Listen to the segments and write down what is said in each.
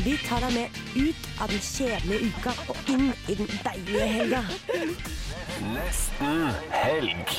Vi tar deg med ut av den kjedelige uka og inn i den deilige helga. Nesten helg.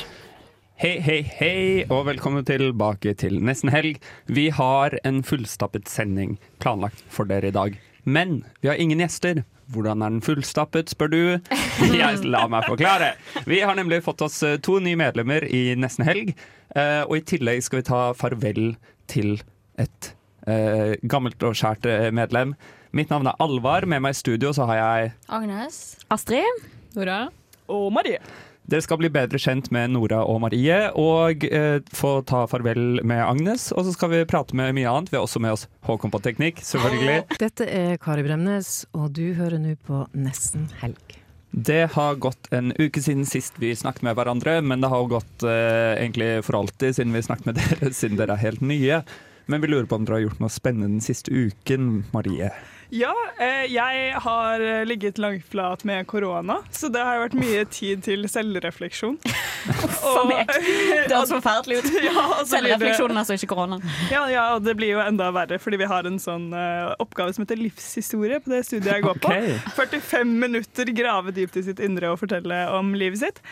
Hei, hei, hei, og velkommen tilbake til Nesten helg. Vi har en fullstappet sending planlagt for dere i dag. Men vi har ingen gjester. Hvordan er den fullstappet, spør du? Jeg La meg forklare. Vi har nemlig fått oss eh, to nye medlemmer i Nesten helg. eh, Og i tillegg skal vi ta farvel til et eh, gammelt og skjært eh, medlem. Mitt navn er Alvar. Med meg i studio så har jeg Agnes. Astrid. Nora. Og Marie. Dere skal bli bedre kjent med Nora og Marie, og eh, få ta farvel med Agnes. Og så skal vi prate med mye annet. Vi har også med oss Håkon på teknikk, selvfølgelig. Dette er Kari Bremnes, og du hører nå på Nesten helg. Det har gått en uke siden sist vi snakket med hverandre, men det har jo gått eh, egentlig for alltid siden vi snakket med dere, siden dere er helt nye. Men vi lurer på om dere har gjort noe spennende den siste uken, Marie. Ja, eh, jeg har eh, ligget langflat med korona, så det har vært mye tid til selvrefleksjon. For meg. Det høres forferdelig ut. Ja, Selvrefleksjonen, altså, ikke korona. Ja, ja, og det blir jo enda verre, fordi vi har en sånn eh, oppgave som heter livshistorie på det studiet jeg går på. Okay. 45 minutter grave dypt i sitt indre og fortelle om livet sitt.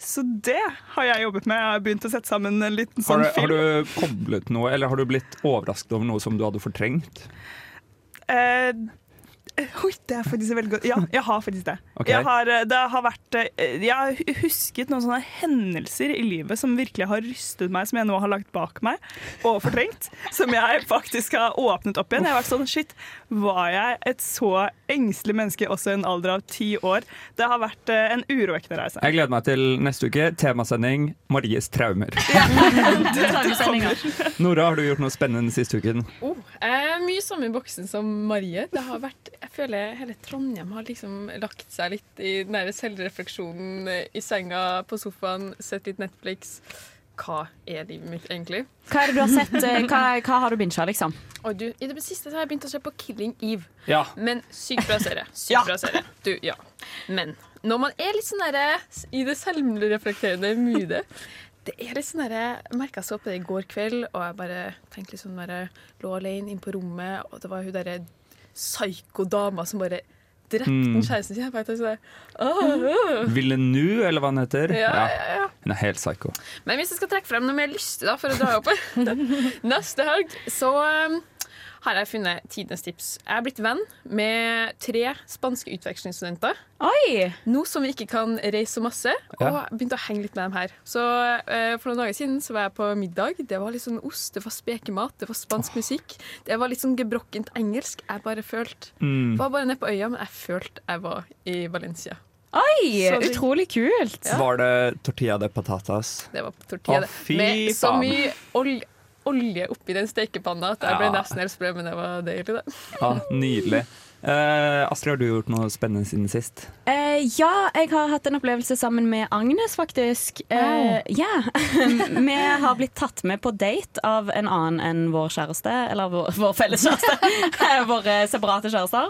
Så det har jeg jobbet med. Jeg har begynt å sette sammen en liten Har sånn film. har du koblet noe, eller har du blitt overrasket over noe som du hadde fortrengt? Eh, Oi, det er faktisk veldig godt. Ja, jeg har faktisk det. Okay. Jeg, har, eh, det har vært, eh, jeg har husket noen sånne hendelser i livet som virkelig har rystet meg, som jeg nå har lagt bak meg og fortrengt. Som jeg faktisk har åpnet opp igjen. Jeg har vært sånn, shit, Var jeg et så engstelig menneske også i en alder av ti år? Det har vært eh, en urovekkende reise. Jeg gleder meg til neste uke. Temasending Maries traumer. Nora, har du gjort noe spennende den siste uken? Oh, eh, mye samme i boksen som Marie. Det har vært, jeg føler hele Trondheim har liksom lagt seg litt i den der selvrefleksjonen i senga, på sofaen, sett litt Netflix. Hva er livet mitt, egentlig? Hva er det du har sett? eh, Hva, hva har du bincha, liksom? Og du, I det siste så har jeg begynt å se på Killing Eve. Ja. Men sykt bra serie. Sykt Ja. bra serie. Du, ja. Men når man er litt sånn derre i det selvreflekterende moodet det er litt sånn der, Jeg merka så på det i går kveld, og jeg bare tenkte litt sånn bare Lå alene inne på rommet, og det var hun derre psyko-dama som bare drepte Mm. kjæresten sin. Jeg bare tenkte sånn, eller hva han heter? Ja, ja, ja. Hun er helt psyko. Men hvis jeg skal trekke frem noe mer lystig da, for å dra opp neste helg, så um, har jeg funnet tidenes tips. Jeg er blitt venn med tre spanske utvekslingsstudenter. Oi! Nå som vi ikke kan reise så masse, og Ja. begynte å henge litt med dem her. Så eh, For noen dager siden så var jeg på middag. Det var litt sånn ost, det var spekemat, det var spansk musikk. Det var litt sånn gebrokkent engelsk. Jeg bare følte Mm. Var bare nede på øya, men jeg følte jeg var i Valencia. Oi, Så det- utrolig kult. Ja. Var det tortilla de patatas? Det var tortilla. Det. fy Med så mye olje, olje oppi den stekepanna at jeg ble nesten helt sprø, men det var deilig, det. Ja, nydelig. Uh, Astrid, har du gjort noe spennende siden sist? Uh, ja, jeg har hatt en opplevelse sammen med Agnes, faktisk. Eh, ja. Vi har blitt tatt med på date av en annen enn vår kjæreste, eller vår, vår felles kjæreste. Våre separate kjærester.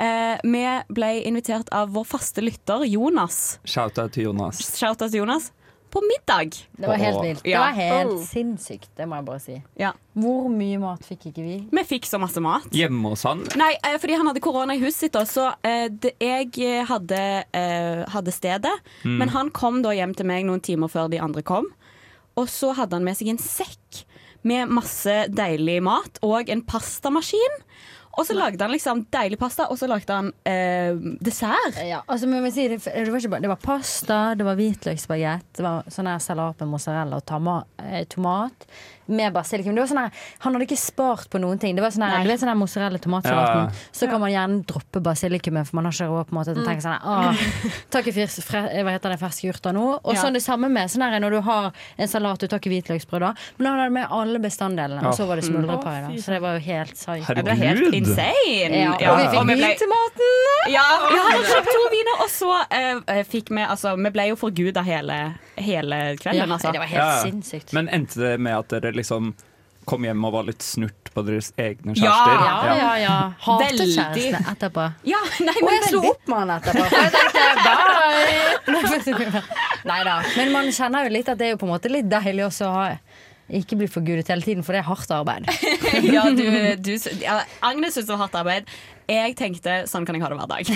Eh, vi ble invitert av vår faste lytter Jonas. Shout-out til Jonas. Shout-out til Jonas. På middag. Det var helt vilt. Det var helt Oh. sinnssykt, det må jeg bare si. Ja. Hvor mye mat fikk ikke vi? Vi fikk så masse mat. Hjemme hos han? Nei, eh, fordi han hadde korona i huset sitt, så eh, jeg eh, hadde, eh, hadde stedet. Mm. Men han kom da hjem til meg noen timer før de andre kom. Og så hadde han med seg en sekk med masse deilig mat og en pastamaskin. Og så lagde han liksom deilig pasta, og så lagde han eh, dessert. Ja, altså, men jeg må si, det, det, var ikke bare, det var pasta, det var hvitløksbagett, det var sånn her salat med mozzarella og tama, eh, tomat med basilikum. Det var sånn her, han hadde ikke spart på noen ting. Det var sånn her, du vet sånn her mozzarella-tomatsalaten. Ja, ja. Så kan man gjerne droppe basilikumet, for man har ikke råd på en måte til å tenke sånn her, tar ikke hva heter det, ferske urter nå. Og Ja. sånn det samme med sånn her, når du har en salat, du tar ikke hvitløksbrød da, men han hadde med alle bestanddelene, og så var det Mm. smuldrepai. Så det var jo helt sai. Herregud. Det var helt insane. Ja, og vi fikk vin til maten. Ja, vi hadde kjøpt to viner, og så uh, fikk vi Altså, vi ble jo forguda hele, hele kvelden, altså. Ja. Men endte det med at dere liksom kom hjem og var litt snurt på deres egne kjærester? ja, ja. ja. Hatet kjærestene kjæresten etterpå. Ja, nei, og jeg jeg slo opp med han etterpå. For jeg tenkte bye. Nei da. Men man kjenner jo litt at det er jo på en måte litt deilig også å ha ikke bli forgudet hele tiden, for det er hardt arbeid. ja, du, du, ja, Agnes syns det var hardt arbeid. Jeg tenkte sånn kan jeg ha det hver dag.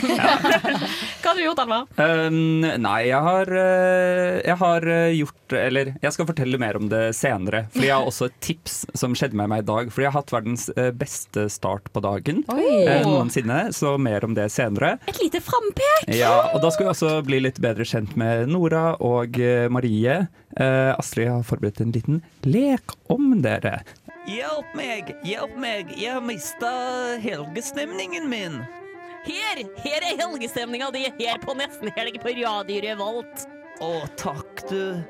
Hva har du gjort, Alvar? Um, nei, jeg har, uh, jeg har uh, gjort Eller jeg skal fortelle mer om det senere. Fordi jeg har også et tips som skjedde med meg i dag. Fordi jeg har hatt verdens uh, beste start på dagen Oi. noensinne. Så mer om det senere. Et lite frampek! Ja, og Da skal vi også bli litt bedre kjent med Nora og Marie. Astrid har forberedt en liten lek om dere. Hjelp meg, hjelp meg, jeg har mista helgestemningen min. Her, her er helgestemninga di her på Nesten Helg på Radio Revolt. Å, takk, du.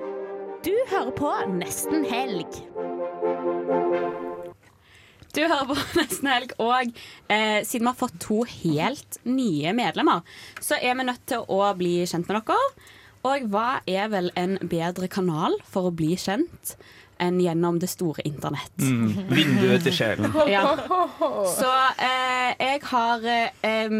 Du hører på Nesten Helg. Du hører på Nesten Helg, og eh, siden vi har fått to helt nye medlemmer, så er vi nødt til å bli kjent med dere. Og hva er vel en bedre kanal for å bli kjent enn gjennom det store internett? Mm, vinduet til sjelen. Ja. Så eh, jeg har eh,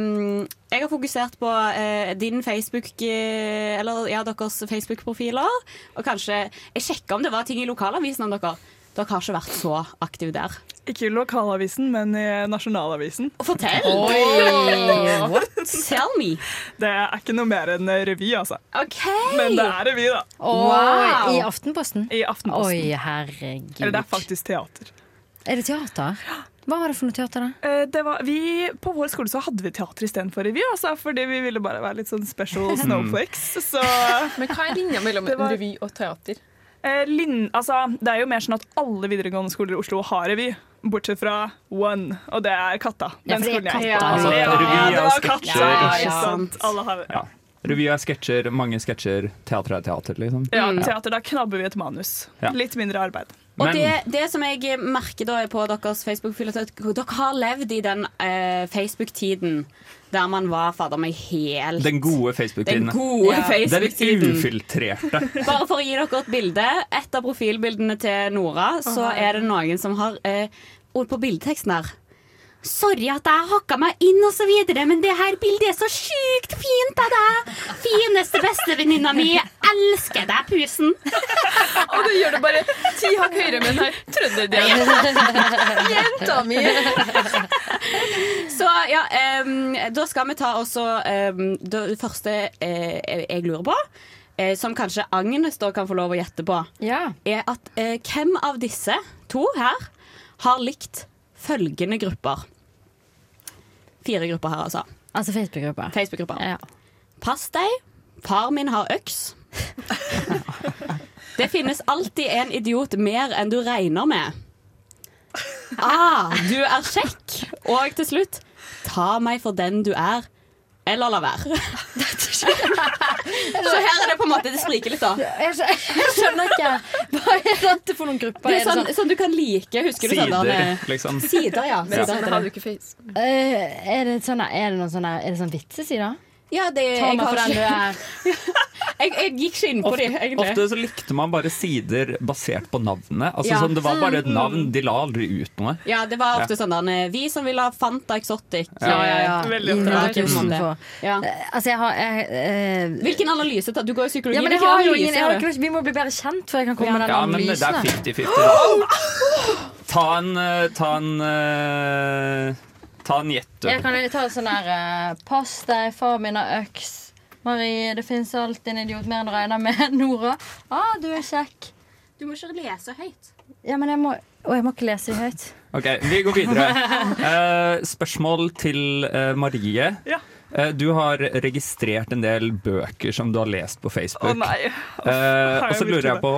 Jeg har fokusert på eh, din Facebook eh, Eller ja, deres Facebook-profiler. Og kanskje Jeg sjekka om det var ting i lokalavisen om dere. Dere har ikke vært så aktive der. Ikke i lokalavisen, men i nasjonalavisen. Fortell! Oi, what? Tell me. Det er ikke noe mer enn revy, altså. Okay. Men det er revy, da. Wow. I Aftenposten? I Aftenposten. Oi, herregud. Eller det er faktisk teater. Er det teater? Hva var det for noe teater, da? Eh, Det var, vi, på vår skole så hadde vi teater istedenfor revy, altså, fordi vi ville bare være litt sånn special snowflakes. Så Men hva er linja mellom var- revy og teater? Eh, Linn, altså, det er jo mer sånn at alle videregående skoler i Oslo har revy. Bortsett fra One, og det er Katta. Ja, Den er jeg Katta. gikk. Altså, ja, er det var. Katta, Ja, ja. sant? Alle har, ja. Revy er sketsjer, mange sketsjer. Teater er teater, liksom. ja, teater, da knabber vi et manus. Ja. Litt mindre arbeid. Og Men- det, det som jeg merker da på deres Facebook-fil, at dere har levd i den eh, Facebook-tiden der man var fader meg helt Den gode Facebook-tiden. Den gode Den Facebook-tiden. ufiltrerte. Bare for å gi dere et bilde. Et av profilbildene til Nora, så er det noen som har eh, ord på bildeteksten her. Sorry at jeg hakka meg inn og så videre, men det her bildet er så sjukt fint av deg! Fineste bestevenninna mi. Elsker deg, pusen. Og du gjør det bare ti hakk høyere med den her trønderdialekten. Jenta mi! Så ja, um, da skal vi ta også um, det første uh, jeg lurer på, eh, som kanskje Agnes da kan få lov å gjette på, er at eh, hvem av disse to her har likt følgende grupper? Fire grupper her, altså. Altså Facebook-grupper. Facebook ja. Pass deg, far min har øks. Det finnes alltid en idiot mer enn du regner med. Ah, du er kjekk. Og til slutt, ta meg for den du er, eller la være. Så her er det på en måte Det spriker litt, da. Jeg skjønner, jeg skjønner ikke. Hva er dette for noen grupper? Det er Er sånn, sånn du kan like. Husker du sånn? Sider, der, liksom. Sider, ja. Men Sider sånn heter har det. du ikke face. Eh, er det sånn Er det noen sånne Er det sånn vitsesider? Ja, det, Ta jeg, meg har for den du er. Jeg, jeg gikk ikke inn på Ofte, de, egentlig. ofte så likte man bare sider basert på navnet. Altså Ja. sånn, Det var bare et Mm. navn, de la aldri ut noe. Ja, det var ofte Ja. sånn der Vi som ville ha Fanta Exotic. Ja, ja, ja. Veldig Inn ofte. Ja. for. Ja. Eh, Altså, jeg har jeg, eh, Hvilken analyse tar du? går i psykologi. Ja, men jeg har jo ingen jeg har ikke, Vi må bli bedre kjent før jeg kan komme med den analysen. Ja, men det er 50-50. da. Ta en eh, Ta en eh, Ta en gjett, du. Jeg kan ta ta sånn der eh, Pass deg, far min har øks. Marie, det fins alltid en idiot mer enn du regner med. Nora. Ah, du er kjekk. Du må ikke lese høyt. Ja, men jeg må og jeg må ikke lese høyt. Ok, Vi går videre. Uh, spørsmål til uh, Marie. Eh, du har registrert en del bøker som du har lest på Facebook. Å nei. Eh, og så lurer jeg på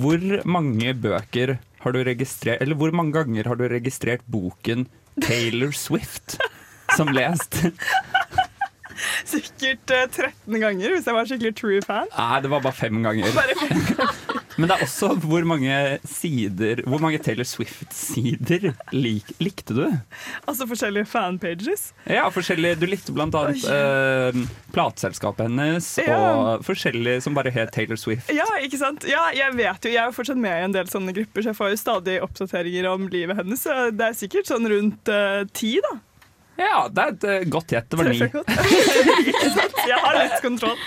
hvor mange bøker har du registrert Eller hvor mange ganger har du registrert boken Taylor Swift som lest? Sikkert eh, 13 ganger hvis jeg var skikkelig true fan. Nei, det var bare fem ganger. Bare Men det er også hvor mange sider Hvor mange Taylor Swift-sider lik, likte du? Altså forskjellige fanpages. Ja, forskjellige, Du likte blant annet eh, plateselskapet hennes Ja. og forskjellige som bare het Taylor Swift. Ja, ikke sant? Ja, jeg vet jo, jeg er fortsatt med i en del sånne grupper, så jeg får jo stadig oppdateringer om livet hennes. Så det er sikkert sånn rundt eh, ti, da. Ja, det er et eh, godt gjett. Det var ni. Ikke sant? Jeg har litt kontroll.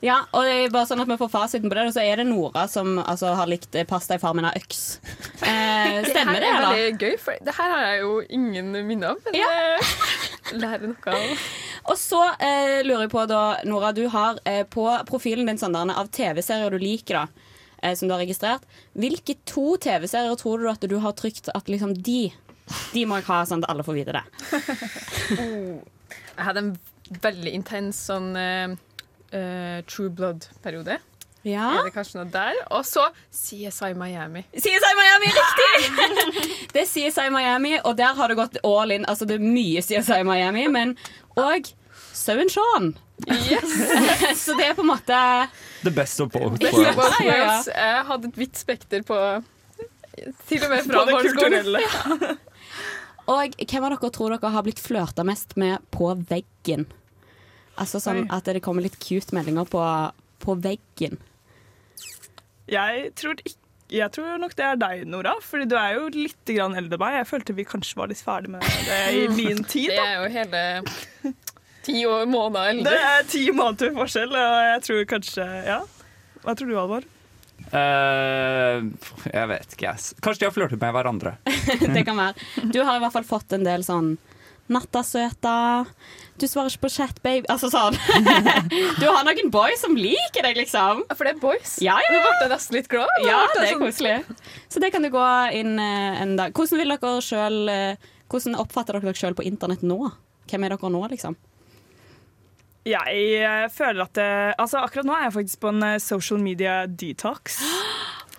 Ja, og det er bare sånn at vi får fasiten på det, og så er det Nora som altså, har likt eh, pasta i farmen av øks. Eh, stemmer det, det her er eller? veldig gøy, for det her har jeg jo ingen minne om. Men jeg lærer noe av Og så eh, lurer jeg på da, Nora, du har eh, på profilen din sånn der, av TV-serier du liker, da, eh, som du har registrert. Hvilke to TV-serier tror du at du har trykt at liksom de De må jeg ha, sånn at alle får vite det. Jeg hadde en veldig intens sånn uh, eh, True Blood-periode. Ja. Er det kanskje noe der? Og så CSI Miami. CSI Miami, riktig! det er CSI Miami, og der har det gått all in. Altså, det er mye CSI Miami, men òg Sauen Shaun. Så det er på en måte The best of both Best of worlds. Jeg hadde et vidt spekter på Til og med fra På det barneskolen. Og hvem av dere tror dere har blitt flørta mest med på veggen? Altså sånn at det kommer litt cute meldinger på, på veggen. Jeg tror, ikke, jeg tror nok det er deg, Nora. Fordi du er jo litt grann eldre enn meg. Jeg følte vi kanskje var litt ferdig med det i min tid. Da. Det er jo hele ti måneder eldre. Det er ti måneder forskjell, og jeg tror kanskje Ja. Hva tror du, Alvor? Eh, jeg vet ikke, jeg. Kanskje de har flørtet med hverandre. det kan være. Du har i hvert fall fått en del sånn Natta, søta. Du svarer ikke på chat, baby. Altså sånn. Du har noen boys som liker deg, liksom. For det er boys. Ja, ja, Du ble nesten litt glad. Ja, det er sånn- koselig. Så det kan du gå inn eh, en dag. Hvordan vil dere selv, eh, Hvordan oppfatter dere dere sjøl på internett nå? Hvem er dere nå, liksom? Jeg eh, føler at det, altså Akkurat nå er jeg faktisk på en eh, social media detox.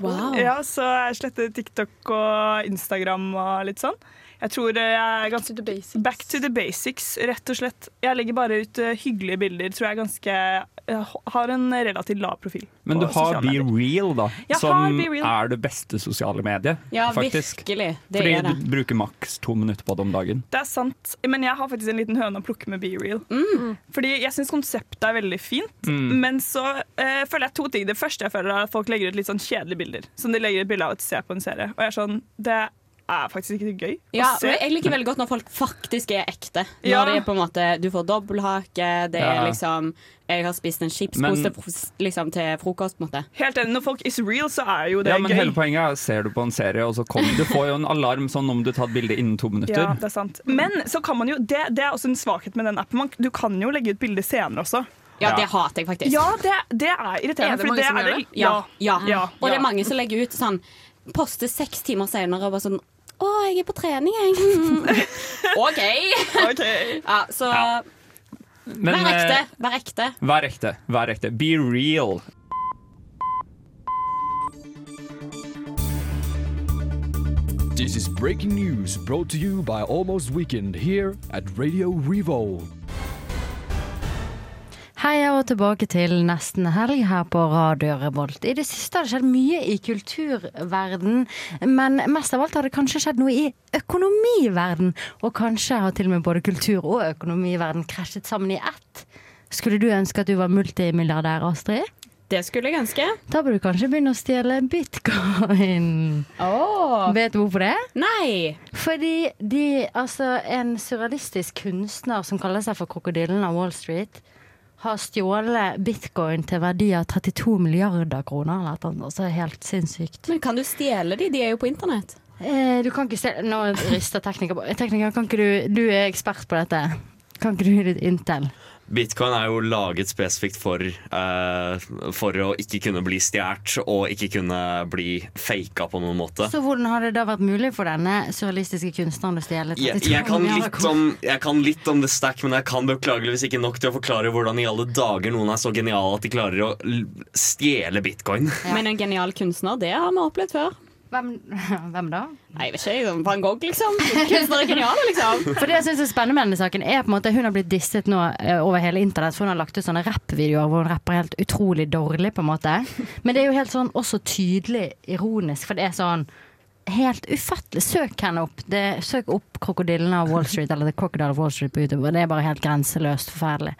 Wow. Ja, Så jeg sletter TikTok og Instagram og litt sånn. Jeg tror eh, jeg er ganske To the basics. Back to the basics, rett og slett. Jeg legger bare ut eh, hyggelige bilder. Tror jeg er ganske jeg har en relativt lav profil. Men du har Be medier. Real, da. Jeg som Real. er det beste sosiale mediet. Ja, faktisk. virkelig. Det Fordi er det. du bruker maks to minutter på det om dagen. Det er sant, men jeg har faktisk en liten høne å plukke med Be Real. Fordi jeg syns konseptet er veldig fint, Mm. men så eh, føler jeg to ting. Det første jeg føler er at folk legger ut litt sånn kjedelige bilder. Som de legger ut bilde av å se på en serie. Og jeg er sånn Det er faktisk ikke gøy Ja, å se. men jeg liker veldig godt når folk faktisk er ekte. Når Ja. det er på en måte Du får dobbelthake, det er liksom Jeg har spist en chipspose liksom, til frokost, på en måte. Helt enig. Når folk is real, så er jo det Ja, men gøy. hele poenget er ser du på en serie, og så kommer du får jo en alarm sånn om du tar et bilde innen to minutter. Ja, det er sant. Men så kan man jo det, det er også en svakhet med den appen. Man, du kan jo legge ut bilder senere også. Ja, det hater jeg faktisk. Ja, det, det er irriterende. Er det mange mange som gjør det? Ja, ja. Ja. Og det er mange som legger ut sånn Poste seks timer senere og bare sånn Å, jeg er på trening, jeg. OK. okay. Ja, så Ja. Men, vær ekte. eh, Vær ekte. Vær ekte. Vær ekte. Be real. This is breaking news brought to you by Almost Weekend here at Radio Revolve. Hei og tilbake til nesten helg her på Radio Revolt. I det siste har det skjedd mye i kulturverden, men mest av alt har det kanskje skjedd noe i økonomiverden. Og kanskje har til og med både kultur og økonomiverden krasjet sammen i ett. Skulle du ønske at du var multimilliardær, Astrid? Det skulle jeg ønske. Da burde du kanskje begynne å stjele bitcoin. Oh. Vet du hvorfor det? Nei. Fordi de, altså en surrealistisk kunstner som kaller seg for Krokodillen av Wall Street, har stjålet bitcoin til verdi av 32 milliarder kroner. Eller noe. Altså helt sinnssykt. Men kan du stjele de? De er jo på internett. Eh, du kan ikke stjele Nå rister tekniker på Tekniker, kan ikke du Du er ekspert på dette. Kan ikke du gi litt intel? Bitcoin er jo laget spesifikt for, eh, for å ikke kunne bli stjålet og ikke kunne bli faka på noen måte. Så hvordan har det da vært mulig for denne surrealistiske kunstneren å stjele 32 Jeg, jeg, kan litt om, jeg kan litt om The Stack, men jeg kan beklageligvis ikke nok til å forklare hvordan i alle dager noen er så geniale at de klarer å stjele bitcoin. Men en genial kunstner, det har vi opplevd før. Hvem, hvem da? Nei, jeg vet ikke. Van Gogh, liksom. Kunstnere er geniale, liksom. For det jeg synes er spennende med denne saken, er på en måte hun har blitt disset nå eh, over hele internett, for hun har lagt ut sånne rappvideoer hvor hun rapper helt utrolig dårlig, på en måte. Men det er jo helt sånn også tydelig ironisk, for det er sånn Helt ufattelig. Søk henne opp. Det, søk opp 'Krokodillene av Wall Street' eller 'The Crocodile of Wall Street' på YouTube. Det er bare helt grenseløst forferdelig.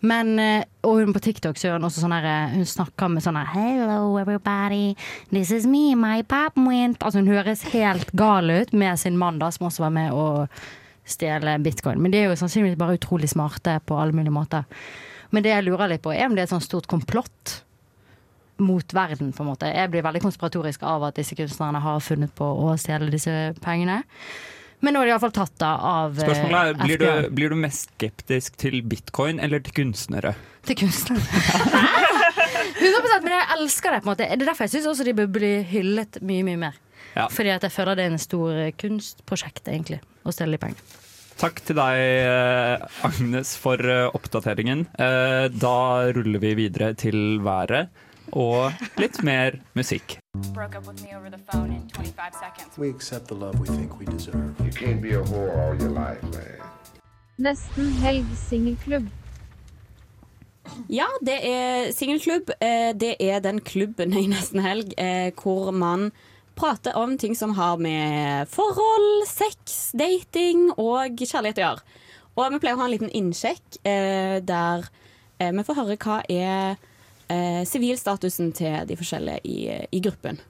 Men, eh, og hun på TikTok så hun også sånn her eh, Hun snakker med sånn her 'Hello everybody, this is me, my went' Altså hun høres helt gal ut med sin mann da, som også var med å stjele bitcoin. Men de er jo sannsynligvis bare utrolig smarte på alle mulige måter. Men det jeg lurer litt på, er om det er et sånt stort komplott mot verden, på en måte. Jeg blir veldig konspiratorisk av at disse kunstnerne har funnet på å stjele disse pengene. Men nå er de iallfall tatt da av eh, Spørsmålet er, blir du, blir du mest skeptisk til bitcoin eller til kunstnere? Til kunstnere. 100 Men jeg elsker det. på en måte Det er derfor jeg syns også de bør bli hyllet mye, mye mer. Ja. Fordi at jeg føler det er en stor eh, kunstprosjekt, egentlig, å stjele de pengene. Takk til deg, eh, Agnes, for oppdateringen. Da ruller vi videre til været og litt mer musikk. Broke up with me over the phone in 25 seconds. We accept the love we think we deserve. You can't be a whore all your life, man. Nesten helg singelklubb. Ja, det er singelklubb. Eh, Det er den klubben i nesten helg eh, hvor man prater om ting som har med forhold, sex, dating og kjærlighet å gjøre. Og vi pleier å ha en liten innsjekk eh, der eh, vi får høre hva er eh, sivilstatusen til de forskjellige i, i gruppen.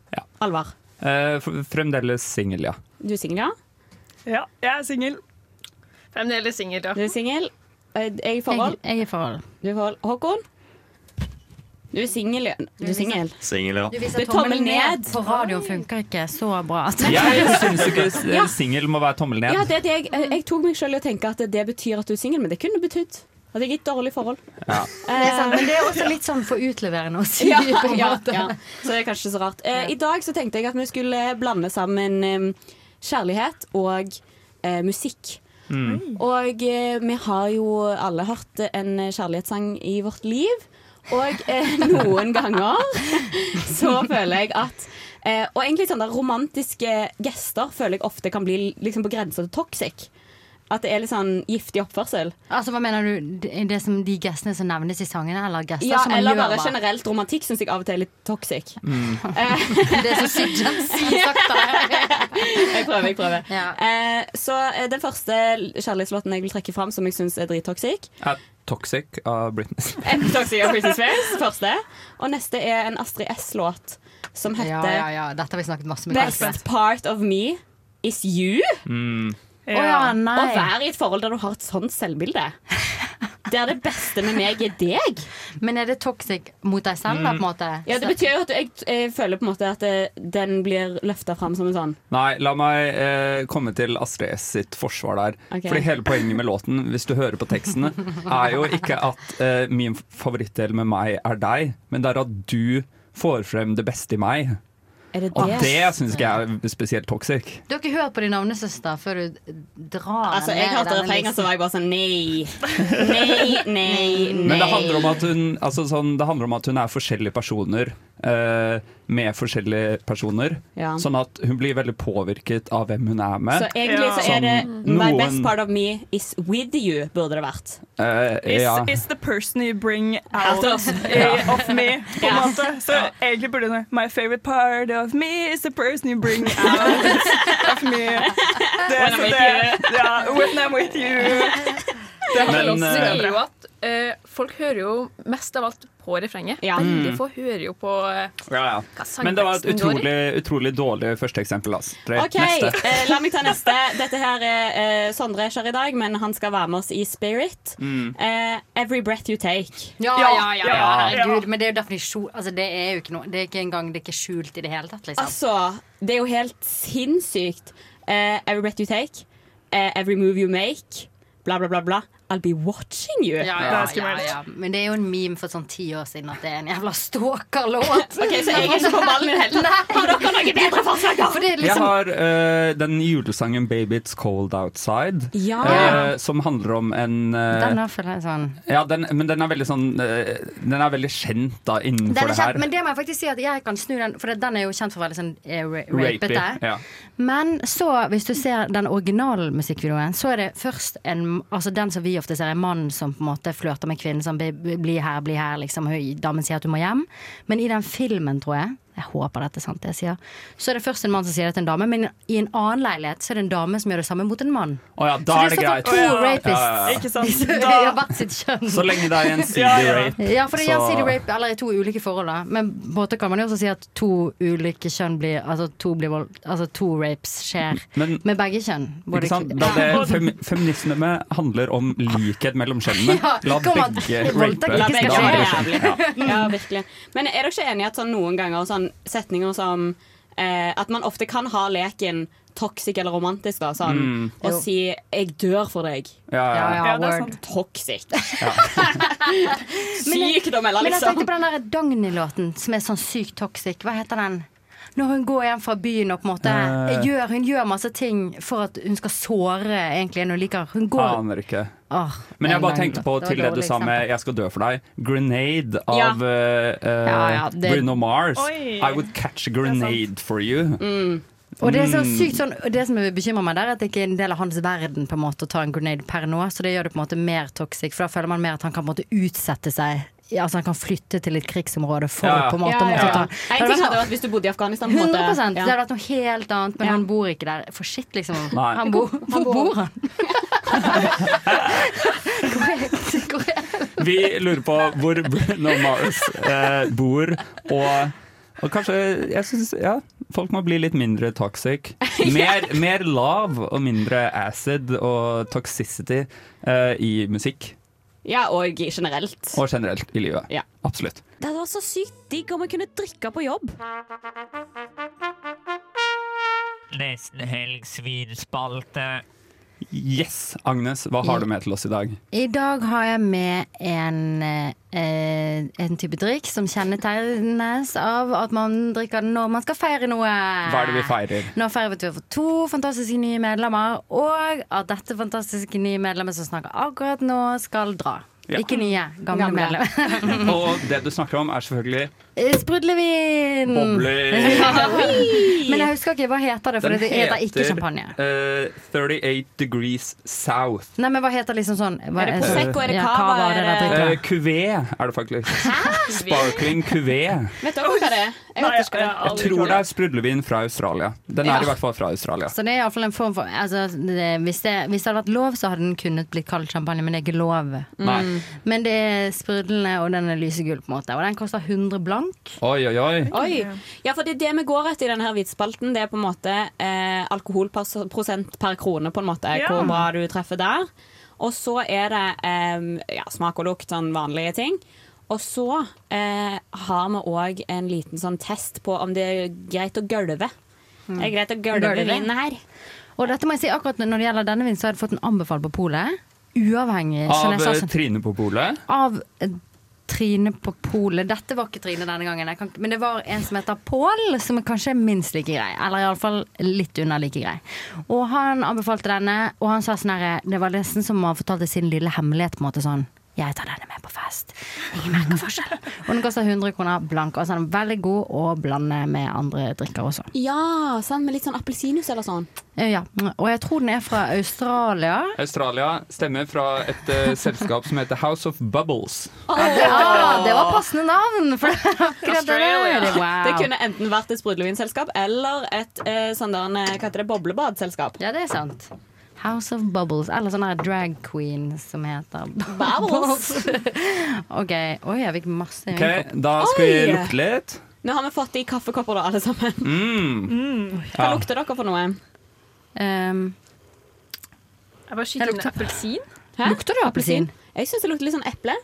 Alvar, Eh, Fremdeles singel, ja. du er singel, ja? Ja, jeg er singel. Fremdeles singel, ja. Du er singel. Eh, Jeg er i forhold. Jeg, er i forhold. Du er forhold. Håkon? Du er singel, ja. Du er singel. Singel, ja. Du viser er tommel ned. På radioen funker ikke så bra. Jeg syns ikke Ja. singel må være tommel ned. Ja, det, er det jeg, jeg tok meg selv i å tenke at det betyr at du er singel, men det kunne betydd at jeg er i et dårlig forhold. Ja. Det er sant, men det er også litt sånn for utleverende å si. Ja, på en ja, måte. ja. Så det er kanskje så rart. Eh, I dag så tenkte jeg at vi skulle blande sammen eh, kjærlighet og eh, musikk. Mm. Og eh, vi har jo alle hørt en kjærlighetssang i vårt liv. Og eh, noen ganger så føler jeg at eh, Og egentlig sånne romantiske gester føler jeg ofte kan bli liksom på grensa til toxic. At det er litt sånn giftig oppførsel. Altså, Hva mener du? Det det som De gestene som nevnes i sangene, eller gester Ja, som man eller gjør bare generelt romantikk syns jeg av og til er litt toxic. Mm. Det er så sykt jeg prøver, jeg prøver. Eh, så eh, den første kjærlighetslåten jeg vil trekke fram som jeg syns er drittoxic, Er Toxic av Britney. Toxic av Britney Spears. Første. Og neste er en Astrid S-låt som heter Ja, ja, ja. Dette har vi snakket masse med Best part of me is you. Mm. Å ja, nei. Å være i et forhold der du har et sånt selvbilde. Der det beste med meg er deg. Men er det toxic mot deg selv, da, på en måte? Ja, Det betyr jo at jeg, jeg føler på en måte at det, den blir løfta fram som en sånn Nei, la meg eh, komme til Astrid S sitt forsvar der. Okay. Fordi hele poenget med låten, hvis du hører på tekstene, er jo ikke at eh, min favorittdel med meg er deg, men det er at du får frem det beste i meg. Er det Og det? det syns ikke jeg er spesielt toxic. Du har ikke hørt på din navnesøster før du drar Altså, jeg hørte refrenget, så var jeg bare sånn nei. Nei, nei, nei. Men det handler om at hun, altså sånn, det handler om at hun er forskjellige personer med forskjellige personer. Ja. Sånn at hun blir veldig påvirket av hvem hun er med. Så egentlig så er det Sånn, My best part of me is with you, burde det vært. Uh, Is, ja. is the person you bring Out of- eh, of me, på en måte. Så egentlig burde det My favorite part of me is the person you bring out of me. Det, When I'm så with det, ja, when I'm with you. Det Men, hadde det også jo at eh, folk hører jo mest av alt på refrenget. Veldig Mm. få hører jo på eh, Ja, ja. hva Men det var et sangteksten går i. utrolig, utrolig dårlig første eksempel. Altså. OK, Neste. eh, la meg ta neste. Dette her er eh, Sondre ikke her i dag, men han skal være med oss i Spirit. Mm. Eh, every breath you take. Ja, ja, ja, ja, herregud. Men det er jo definisjon Altså, det er jo ikke noe Det er ikke engang Det er ikke skjult i det hele tatt, liksom. Altså, det er jo helt sinnssykt. Eh, every breath you take, eh, every move you make, bla, bla, bla. bla. I'll be watching you. Ja, ja, er ja, ja. Men det er jo en meme for sånn ti år siden at det er en jævla stalker-låt. Ok, så jeg er ikke på ballen i det hele tatt. Har dere noen bedre forslag? For det er Jeg liksom har uh, den julesangen 'Baby It's Cold Outside', Ja. eh, som handler om en uh, Den da føler jeg sånn Ja, den, men den er veldig sånn Den er veldig kjent da innenfor er det her. men det må jeg faktisk si at jeg kan snu den, for den er jo kjent for å være litt sånn rapete. Ja. Men så, hvis du ser den originale musikkvideoen, så er det først en Altså den som vi ofte ser, en mann som på en måte flørter med kvinnen, som bli her, bli her, liksom. Damen sier at du må hjem. Men i den filmen, tror jeg jeg håper dette er sant, det jeg sier. Så er det først en mann som sier det til en dame, men i en annen leilighet så er det en dame som gjør det samme mot en mann. Å ja, da så er det greit. To oh ja. rapists. Ja, ja, ja. Ikke sant? De har hvert sitt kjønn. Så lenge det er gjensidig rape. Ja, for det er gjensidig rape eller i to ulike forhold. Da. Men på en måte kan man jo også si at to ulike kjønn blir Altså to, blir vold, altså to rapes skjer Men- med begge kjønn. Både Ikke sant? Da det fem, feminisme handler om likhet mellom kjønnene. La begge rape. La begge det. Ja. Ja, virkelig. Men er dere ikke enige i at sånn noen ganger sånn setninger som eh, At man ofte kan ha leken toxic eller romantisk, da, sånn, Mm. og Jo. si 'jeg dør for deg'. Ja, ja. Ja, det er sant. Toxic. Sykdom, eller liksom. Men jeg tenkte på den der Dagny-låten som er sånn sykt toxic. Hva heter den? Når hun går hjem fra byen og på en måte uh, gjør, Hun gjør masse ting for at hun skal såre egentlig en hun liker. Hun går Aner ikke. Åh, Men jeg bare tenkte på Det til det du sa med 'Jeg skal dø for deg'. 'Grenade' Ja. av eh, eh, Ja, ja, det- Bruno Mars. Oi. I would catch a grenade for you. Og det er så Mm. sykt sånn Det som bekymrer meg der, er at det ikke er en del av hans verden på en måte å ta en grenade per nå. Så det gjør det på en måte mer toxic, for da føler man mer at han kan på en måte utsette seg. Ja, Altså Han kan flytte til et krigsområde for Ja, på en måte Ja, ja, måtte ta En ting hadde vært hvis du bodde i Afghanistan. på 100 måte. Det hadde vært noe helt annet, men han bor ikke der. For shit, liksom. Han bo, hvor bor han? Vi lurer på hvor Bruno Mars eh, bor, og, og kanskje Jeg syns ja, folk må bli litt mindre toxic. Mer, mer lav og mindre acid og toxicity eh, i musikk. Ja, og generelt. Og generelt i livet. Ja. Absolutt. Det hadde vært så sykt digg om vi kunne drikke på jobb. Nesten helg svinspalte. Yes! Agnes, hva har du med til oss i dag? I dag har jeg med en, eh, en type drikk som kjennetegnes av at man drikker den når man skal feire noe. Hva er det vi feirer? Nå feirer vi at vi har fått to fantastiske nye medlemmer, og at dette fantastiske nye medlemmet som snakker akkurat nå, skal dra. Ja. Ikke nye, gamle, Gamle. medlemmer. Og det du snakker om, er selvfølgelig Sprudlevin! Bobler. Men jeg husker ikke hva heter det, for Den det heter ikke champagne. eh, 38 Degrees South. Nei, men hva heter liksom sånn hva, Er det Prosecco, er det ja, Cava, er det det- drikker. Eh, er det faktisk. Sparkling kuvé. Vet dere hva det er? Jeg Nei, jeg, jeg. Jeg tror det er sprudlevin fra Australia. Den Ja. er i hvert fall fra Australia. Så det er iallfall en form for altså, det, hvis, det, hvis det hadde vært lov, så hadde den kunnet blitt kalt champagne, men det er ikke lov. Mm. Men det er sprudlende, og den er lysegul, på en måte. Og den koster 100 blank. Oi, oi, oi. Oi. Ja, for det er det vi går etter i denne her hvitspalten. Det er på en måte eh, alkoholprosent per krone, på en måte. Ja. Hvor bra du treffer der. Og så er det eh, ja, smak og lukt, sånn vanlige ting. Og så eh, har vi òg en liten sånn test på om det er greit å gølve. Mm. Det er greit å gølve vinen her. Og dette må jeg si, akkurat når det gjelder denne vinen, så har jeg fått den anbefalt på polet. Uavhengig. Av eh, sånn- Trine på polet. av eh, Trine på polet. Dette var ikke Trine denne gangen, kan, men det var en som heter Pål, som er kanskje minst like grei. Eller iallfall litt unna like grei. Og han anbefalte denne, og han sa sånn herre Det var nesten som å ha fortalt sin lille hemmelighet, på en måte sånn. Jeg tar denne med på fest. Ingen merker forskjell. Og den koster 100 kroner blank. Og så er veldig god å blande med andre drikker også. Ja, sånn med litt sånn appelsinjuice eller sånn. Eh, Ja, Og jeg tror den er fra Australia. Australia stemmer fra et uh, selskap som heter House of Bubbles. Ah, det var passende navn! For det akkurat det der. Wow. Det kunne enten vært et sprudlevinselskap eller et uh, sånn der, hva heter det, boblebadselskap. Ja, det er sant. House of Bubbles, eller sånn drag queen som heter Bubbles. OK. Oi, jeg fikk masse Ok, Da skal vi lukte litt. Nå har vi fått i kaffekopper, da, alle sammen. Mm. Hva Ja. lukter dere for noe? Um, Jeg bare skyter inn lukter- appelsin. Hæ? Lukter du appelsin? Jeg syns det lukter litt sånn eple.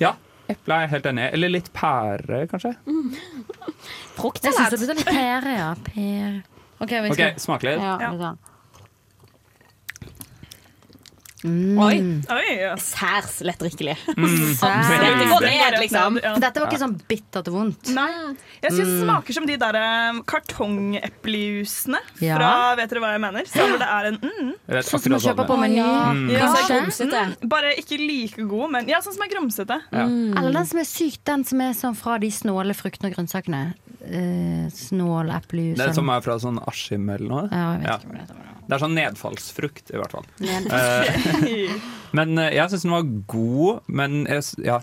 Ja, eple er jeg helt enig i. Eller litt pære, kanskje. Jeg syns det lukter litt pære, ja. Pære. OK, vi skal okay, smak litt. Ja, Ja. Litt Oi. Oi. ja. Særs lettdrikkelig. Mm. Absolutt. Det går ned, liksom. Dette var ikke sånn bittert vondt. Nei. Jeg syns det Mm. smaker som de der eh, kartongeplejusene Ja. fra Vet dere hva jeg mener? Så hvor det er en mm. Sånn som man kjøper på det Meny. Ja. Mm. Ja, Mm, bare ikke like god, men ja, sånn som er grumsete. Ja. Eller den som er syk, den som er sånn fra de snåle fruktene og grønnsakene. Uh, snål, eplejus Det som er fra sånn Askim eller noe? Ja, jeg vet Ja. ikke hva det heter. Det er sånn nedfallsfrukt, i hvert fall. Nedfallsfrukt. Eh, men eh, jeg syns den var god, men jeg, ja.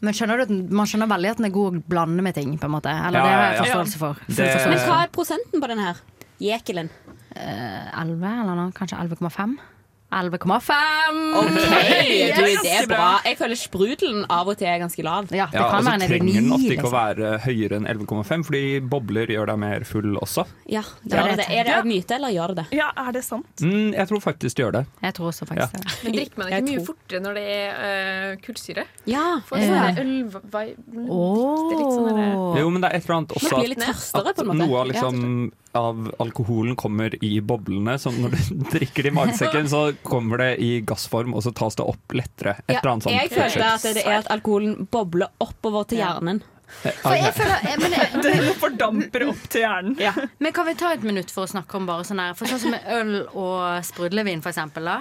Men skjønner du, at man skjønner veldig at den er god å blande med ting, på en måte. Eller Ja, det har jeg forståelse for. Det- Men hva er prosenten på den her? Jekelen. Eh, 11 eller noe? Kanskje 11,5? 11,5! OK, du, det er bra. Jeg føler sprudelen av og til er ganske lav. Ja, ja og så trenger den ofte ikke å være høyere enn 11,5, fordi bobler gjør deg mer full også. Ja, det er, det. er det en myte, eller gjør det det? Ja, er det sant? Mm, jeg tror faktisk det gjør det. Jeg tror også Ja. det. Men drikker man Jeg ikke mye tror- fortere når det er uh, kullsyre? Ja. For Ja. sånn ølvibe Det er litt sånn Jo, men det er et eller annet også at, måte. noe av, liksom, av alkoholen kommer i boblene. Så når du drikker det i magesekken, så kommer det i gassform, og så tas det opp lettere. Et Ja, eller annet sånt. jeg føler at det er at alkoholen bobler oppover til hjernen. For jeg føler, eh, men, det- fordamper opp til hjernen. Men kan vi ta et minutt for å snakke om bare sånn her For sånn som med øl og sprudlevin, for eksempel. Da.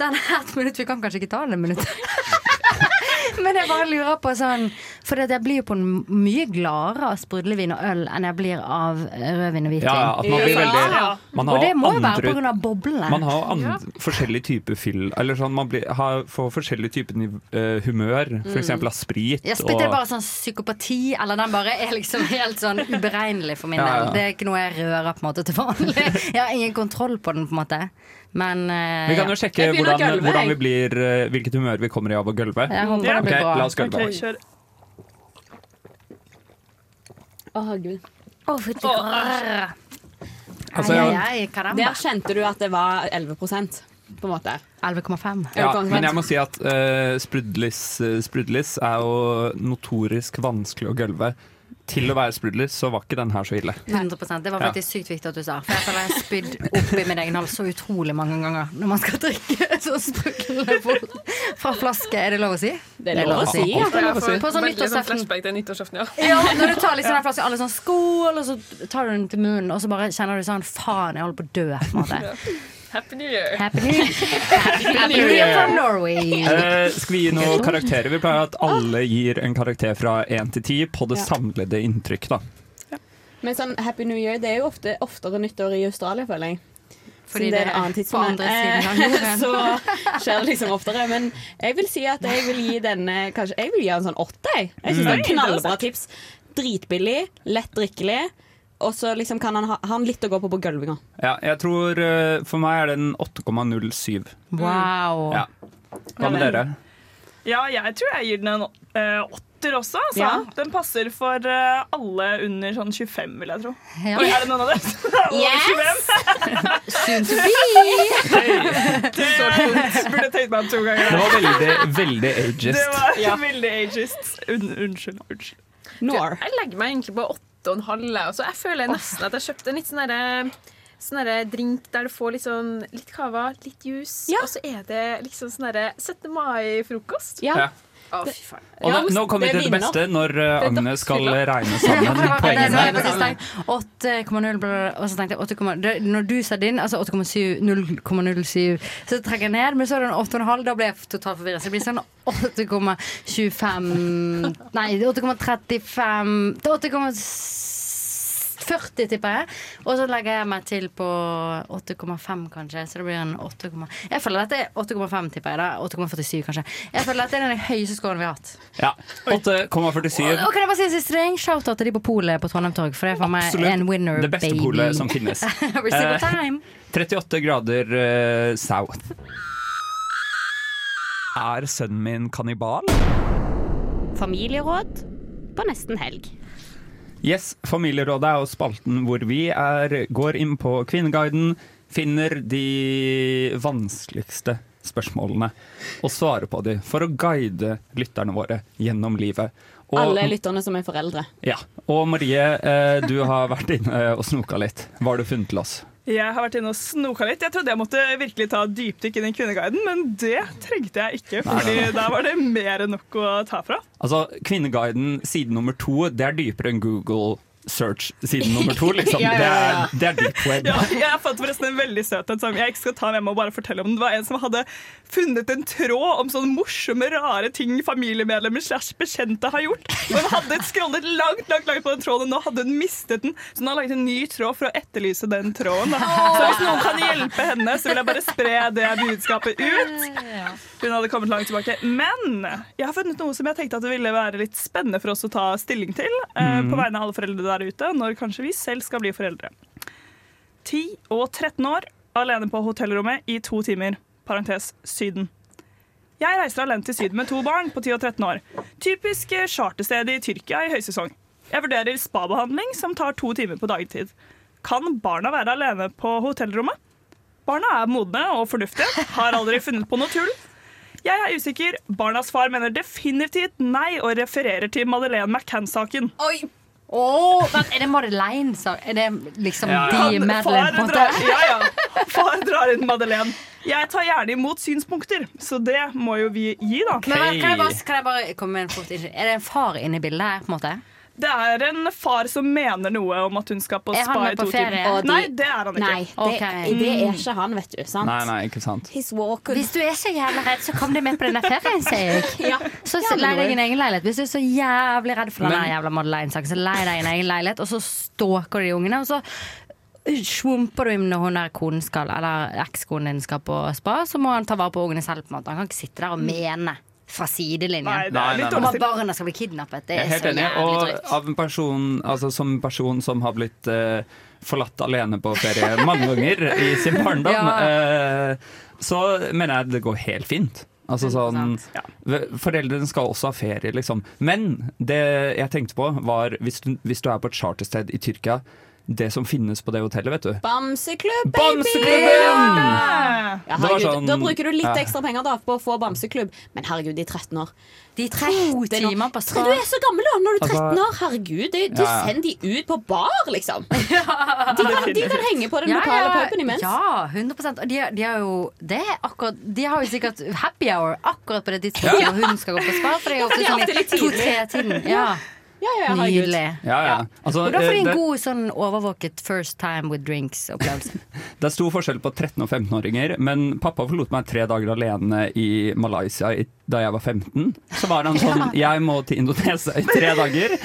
Den er et minutt, Vi kan kanskje ikke ta det minuttet. Men jeg bare lurer på sånn For jeg blir jo på en mye gladere av sprudlevin og øl enn jeg blir av rødvin og hvitvin. Ja, at man blir veldig man har og det må jo være pga. boblene. Man har andre, forskjellige typer fyll Eller sånn, man blir, har, får forskjellige typer niv- eh, humør, f.eks. Mm. av sprit. Ja, sprit er bare sånn psykopati, eller den bare er liksom helt sånn uberegnelig for min Ja, ja. del. Det er ikke noe jeg rører på en måte til vanlig. Jeg har ingen kontroll på den, på en måte. Men uh, Vi kan jo sjekke Jeg hvordan, gølve, hvordan vi blir, uh, hvilket humør vi kommer i av å gulve. Ja, håper det Ok. La oss gulve. Okay, kjør. Å, gud. Å, fytti. Altså, caramba. Der kjente du at det var 11% på en måte. 11,5. Ja, men jeg må si at uh, sprudlis, sprudlis er jo notorisk vanskelig å gølve. Til å være sprudler, så var ikke den her så ille. 100%, Det var Ja. faktisk sykt viktig at du sa. For jeg føler jeg har spydd opp i min egen hals så utrolig mange ganger når man skal drikke så sprudlende fort fra flaske. Er det lov å si? Det er lov å si, ja. På, sånn sånn nyttårsaften. ja. Ja, når du tar liksom den flasken, alle sånn skål, og så tar du den til munnen, og så bare kjenner du sånn faen, jeg holder på å dø. På en måte. Happy New Year. Happy New Year. Happy New Year from Norway. Uh, skal vi gi noen karakterer? Vi pleier at alle gir en karakter fra én til ti på det Ja. samlede inntrykk. da Men sånn Happy New Year det er jo ofte oftere nyttår i Australia, føler jeg. Fordi Siden det er det en annen er på andre siden så skjer det liksom oftere. Men jeg vil si at jeg vil gi denne kanskje, Jeg vil gi en sånn åtte. Jeg, jeg syns det er Mm. knallbra tips. Dritbillig, lett drikkelig. Og så liksom kan han ha ha han litt å gå på på gulvinga. Ja, jeg tror eh, For meg er den 8,07. Wow. Ja. Hva med dere? Ja, jeg tror jeg gir den en åtter også. Altså. Ja. Den passer for eh, alle under sånn 25, vil jeg tro. Ja. Oi, er det noen av dere? Yes! Soon to be. Det burde tenkt meg om to ganger. Det var veldig, veldig ageist. Det var Ja. veldig ageist. Un unnskyld. unnskyld. Nor. Jeg legger meg egentlig på åtte og en halv. Og så jeg føler nesten at jeg kjøpte en litt sånn derre Sånn drink der du får litt sånn litt cava, litt juice, Ja. og så er det liksom sånn derre 17. mai-frokost. Ja. Ja. Å, fy faen. Og nå, kommer vi til det beste når uh, Agne skal eh, regne sammen poengene. 8,0 Og så tenkte jeg 8, Når du sa din, altså 8,7 0,07, så trekker jeg ned. Men så er det en 8,5. Da blir jeg totalt forvirret. Så det blir sånn 8,25 Nei, 8,35 8,7 40, tipper jeg. Og så legger jeg meg til på 8,5, kanskje. Så det blir en 8, Jeg føler at det er 8,5, tipper jeg. da 8,47, kanskje. Jeg føler at det er den høyeste scoren vi har hatt. Ja, 8,47 og, kan jeg bare si en siste ting? Shout-out til de på polet på Trondheim Torg, for det er for meg en winner, baby. Det beste polet som finnes. eh, 38 grader uh, south. Er sønnen min kannibal? Familieråd på nesten helg. Yes, Familierådet er jo spalten hvor vi er, går inn på Kvinneguiden, finner de vanskeligste spørsmålene og svarer på dem for å guide lytterne våre gjennom livet. Og, Alle lytterne som er foreldre. ja, og Marie, eh, du har vært inne og snoka litt. Hva har du funnet til oss? Jeg har vært inne og snoka litt. Jeg trodde jeg måtte virkelig ta dypdykk inn i Kvinneguiden, men det trengte jeg ikke. Fordi der var det mer enn nok å ta fra. Altså, Kvinneguiden side nummer to, det er dypere enn Google search siden nummer to, liksom. Ja, ja, ja. Det, er, det er deep web. Ja, jeg fant forresten en veldig søt en som jeg ikke skal ta med meg og bare fortelle om. Det var en som hadde funnet en tråd om sånne morsomme, rare ting familiemedlemmer slash bekjente har gjort. Og hun hadde scrollet langt langt, langt på den tråden, og nå hadde hun mistet den. Så hun har laget en ny tråd for å etterlyse den tråden. Så hvis noen kan hjelpe henne, så vil jeg bare spre det budskapet ut. Hun hadde kommet langt tilbake. Men jeg har funnet noe som jeg tenkte at det ville være litt spennende for oss å ta stilling til. eh, Mm. På vegne av alle foreldre der ute, når kanskje vi selv skal bli foreldre. 10 og 13 år, alene på hotellrommet i to timer. Parentes Syden. Jeg reiser alene til Syden med to barn på 10 og 13 år. Typisk eh, chartersted i Tyrkia i høysesong. Jeg vurderer spabehandling som tar to timer på dagtid. Kan barna være alene på hotellrommet? Barna er modne og fornuftige, har aldri funnet på noe tull. Jeg er usikker. Barnas far mener definitivt nei og refererer til Madeleine McCann-saken. Oi! Åh, men er det Madeleine? Så? Er det liksom Ja, ja. de Madeleine? far på en måte? drar- Ja, ja. Far drar inn Madeleine. Jeg tar gjerne imot synspunkter, så det må jo vi gi, da. Okay. men, kan, jeg bare, kan jeg bare komme med en fort Er det en far inne i bildet her? på en måte? Det er en far som mener noe om at hun skal på Er spa i to ferie? timer. De- Nei, det er han ikke. Nei, det, det er ikke han, vet du. Sant? Nei, nei, ikke sant. He's. Hvis du er så jævla redd, så kom deg med på denne ferien, sier jeg. Ja. Så lei deg en egen leilighet. Hvis du er så jævlig redd for den Men- jævla Madeleine-saken, så lei deg en egen leilighet, og så stalker du de ungene, og så svumper du inn når hun der konen skal, eller ekskonen din skal på spa, så må han ta vare på ungene selv. på en måte Han kan ikke sitte der og mene fra sidelinjen Nei, nei, nei, nei. om at barna skal bli kidnappet. Det er er så jævlig drøyt. Og av en person, altså som en person som har blitt eh, forlatt alene på ferie mange ganger i sin barndom, Ja. eh, så mener jeg det går helt fint. Altså sånn ja. Foreldrene skal også ha ferie, liksom. Men det jeg tenkte på, var hvis du, hvis du er på et chartersted i Tyrkia det som finnes på det hotellet, vet du. Bamseklubb, baby! Bamseklubben! Ja, herregud, sånn- da bruker du litt ja. ekstra penger da på å få bamseklubb, men herregud, de er 13 år. De to timer på Du er så gammel da, når du er 13 Altså- år. Herregud, de, du Ja, sender de ut på bar, liksom. De kan, de kan henge på den lokale puben imens. Ja, 100 Og de, de har jo det er akkurat De har jo sikkert happy hour akkurat på det tidspunktet Ja. hun skal gå på spa. For det er jo ofte sånn i to-tre-tiden. Ja. Ja, ja. Nydelig. Ja, ja. Altså, Og da får de eh, en det- god sånn overvåket first time with drinks-opplevelse. Det er stor forskjell på 13- og 15-åringer, men pappa forlot meg tre dager alene i Malaysia i, da jeg var 15. Så var han sånn Jeg må til Indonesia i tre dager.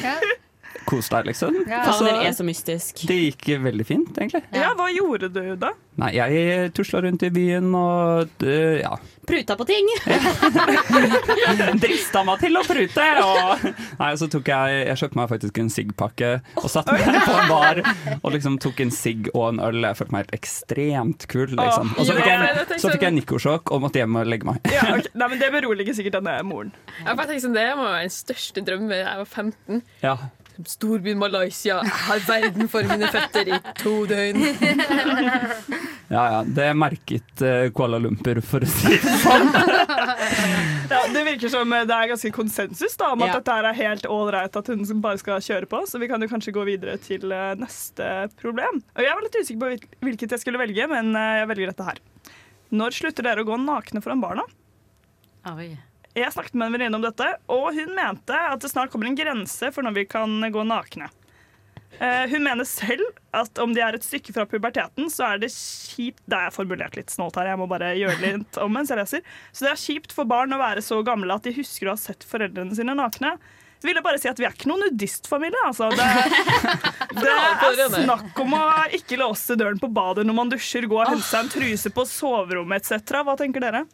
Kos deg, liksom. Ja. Og så- er så mystisk. Det gikk veldig fint, egentlig. Ja, hva gjorde du da? Nei, jeg tusla rundt i byen og uh, ja. Pruta på ting. Drista meg til å prute! Og, nei, så tok jeg Jeg kjøpte meg faktisk en sigg-pakke og satte meg på en bar og liksom tok en sigg og en øl. Jeg følte meg helt ekstremt kul, liksom. Og så fikk jeg så fikk jeg nikkosjokk og måtte hjem og legge meg. Ja, okay. Nei, men Det beroliger sikkert denne moren. Jeg bare tenker sånn, Det må være den største drømmen da jeg var 15. Ja. Storbyen Malaysia. Har verden for mine føtter i to døgn. Ja, ja, det merket eh, Kuala Lumpur, for å si det sånn. Ja, det virker som det er ganske konsensus da, om at Ja. dette er helt ålreit at hun bare skal kjøre på. Så vi kan jo kanskje gå videre til eh, neste problem. Og Jeg var litt usikker på hvilket jeg skulle velge, men eh, jeg velger dette her. Når slutter dere å gå nakne foran barna? Oi. Jeg snakket med en venninne om dette, og hun mente at det snart kommer en grense for når vi kan gå nakne. Eh, hun mener selv at om de er et stykke fra puberteten, så er det kjipt Det er formulert litt snålt her, jeg må bare gjøre litt om mens jeg leser. Så det er kjipt for barn å være så gamle at de husker å ha sett foreldrene sine nakne. Så vil jeg bare si at Vi er ikke noen nudistfamilie. Altså. Det, det er snakk om å ikke låse døren på badet når man dusjer, gå og hente seg en truse på soverommet etc. Hva tenker dere?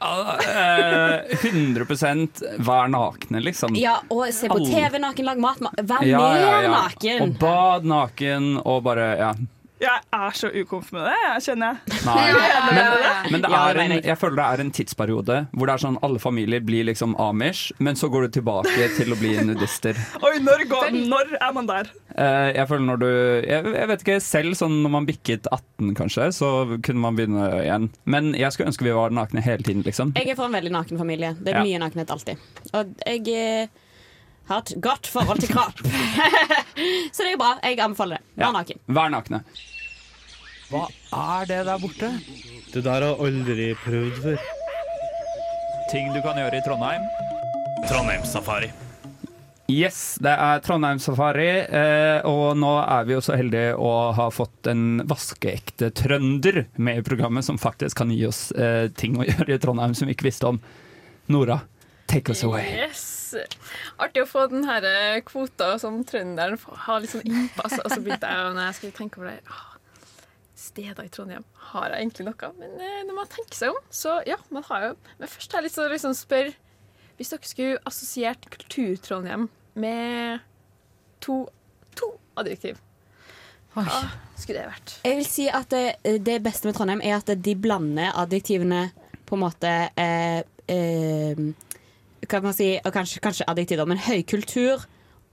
Eh, 100% vær nakne, liksom. Ja, og se på Alle- TV naken, lag mat. Vær Ja, mer ja, ja. naken. Og bad naken og bare Ja. Jeg er så ukomf med det, jeg kjenner jeg. Men, men det er en, jeg føler det er en tidsperiode hvor det er sånn alle familier blir liksom amish, men så går du tilbake til å bli nudister. Oi, når, går, når er man der? Eh, jeg føler når du jeg, jeg vet ikke selv, sånn når man bikket 18 kanskje, så kunne man begynne igjen. Men jeg skulle ønske vi var nakne hele tiden, liksom. Jeg er fra en veldig naken familie. Det er Ja. mye nakenhet alltid. Og jeg eh, har et godt forhold til kropp. Så det er jo bra. Jeg anbefaler det. Vær Ja. naken. Vær nakne. Hva er det der borte? Det der har aldri prøvd før. Ting du kan gjøre i Trondheim. Trondheimssafari. Yes, det er Trondheim Safari, eh, og nå er vi jo så heldige å ha fått en vaskeekte trønder med i programmet, som faktisk kan gi oss eh, ting å gjøre i Trondheim som vi ikke visste om. Nora, take us away. Yes. Artig å få den her eh, kvota som trønderen har litt sånn innpass. Og så begynte jeg når jeg skulle tenke over det Steder i Trondheim, har jeg egentlig noe? Men det når man tenker seg om, så ja, man har jo Men først har jeg lyst til å liksom spørre Hvis dere skulle assosiert Kultur-Trondheim med to, to adjektiv, hva skulle det vært? Jeg vil si at det, det beste med Trondheim er at de blander adjektivene på en måte eh, eh, Kan man si og kanskje, kanskje adjektiver, men høykultur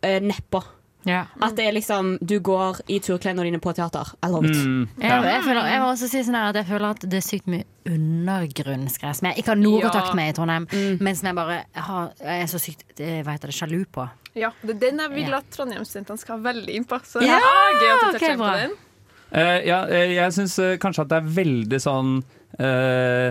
eh, nedpå. At det er liksom Du går i turklærne dine på teater. I love it. Mm, Jeg, jeg, føler, jeg må også si sånn her at jeg føler at det er sykt mye undergrunnsgreier som jeg ikke har noe Ja. kontakt med i Trondheim, men som jeg bare har, jeg er så sykt jeg vet det, sjalu på. Ja, det er den jeg vil at Trondheim-studentene skal ha veldig innpå. Så Ja, ah, gøy at du okay, på den. Uh, ja, eh, jeg syns uh, kanskje at det er veldig sånn uh,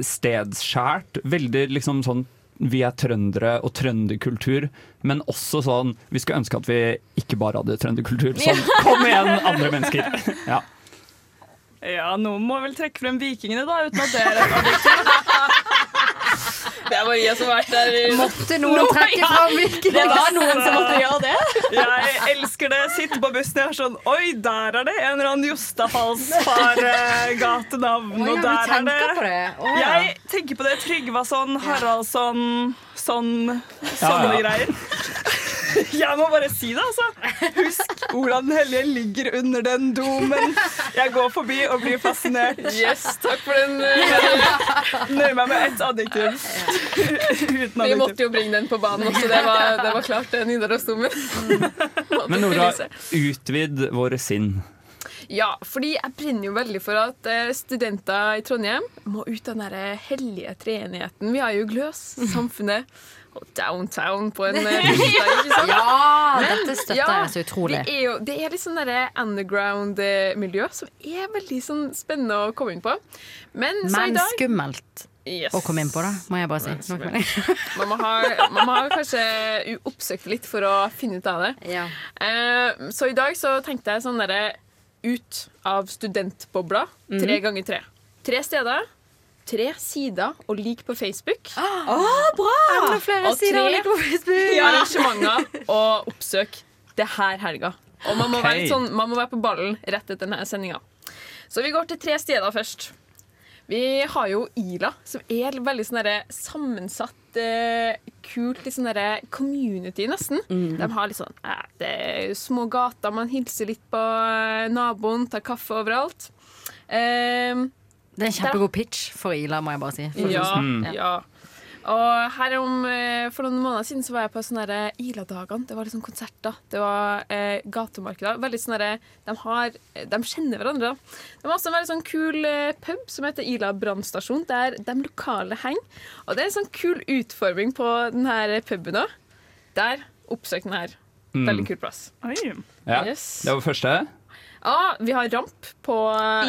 stedskjært. Veldig liksom sånn vi er trøndere og trønderkultur, men også sånn Vi skulle ønske at vi ikke bare hadde trønderkultur. Sånn, kom igjen, andre mennesker! Ja. Ja, noen må vel trekke frem vikingene, da, uten at det er et adjektiv. Det er Maria som har vært der. Måtte noen trekke fram hvilken Det var noen som måtte gjøre det. Jeg elsker det. Sitte på bussen og er sånn Oi, der er det en eller annen Jostafalsfar-gatenavn. Og der er det. Jeg tenker på det. Trygvason, Haraldsson, sånn Sånne Ja, ja. greier. Jeg må bare si det, altså. Husk, Olav den hellige ligger under den domen. Jeg går forbi og blir fascinert. Yes, takk for den. eh, Nøyer meg med ett adjektiv. Uten Vi måtte jo bringe den på banen også. Det var, det var klart, det Nidarosdomen. Men Nora, utvid våre sinn. Ja, fordi jeg brenner jo veldig for at eh, studenter i Trondheim må ut av den hellige treenigheten. Vi har jo Gløs, Samfunnet og Downtown på en bursdag, ikke sant? Ja, dette støtter jeg så utrolig. Det er, jo, det er litt sånn underground-miljø som er veldig sånn spennende å komme inn på. Men, så i Men dag skummelt Yes. å komme inn på, da, må jeg bare si. Man må, ha, man må ha kanskje oppsøkt litt for å finne ut av det. Eh, så i dag så tenkte jeg sånn derre ut av studentbobla. Tre Mhm. ganger tre. Tre steder. Tre sider å like på Facebook. Å, bra! Enda flere Og sider å tre like på Facebook. arrangementer og oppsøk det her helga. Og man må, okay. være litt sånn, man må være på ballen rett etter denne sendinga. Så vi går til tre steder først. Vi har jo Ila, som er veldig sånn derre sammensatt, uh, kult i sånn derre community, nesten. De har litt sånn eh, Det er små gater, man hilser litt på eh, naboen, tar kaffe overalt. Uh, Det er en kjempegod pitch for Ila, må jeg bare si. For ja, tusen. ja. Og her om, eh, For noen måneder siden så var jeg på sånne Ila-dagene. Det var liksom konserter. Det var eh, gatemarkeder. Veldig sånne de, har, de kjenner hverandre. da. Det var også en veldig sånn kul eh, pub som heter Ila brannstasjon, der de lokale henger. Og det er en sånn kul utforming på denne puben òg. Der oppsøk den her. Mm. Veldig kul plass. Ja. Yes. Det var første. Ja, vi har ramp på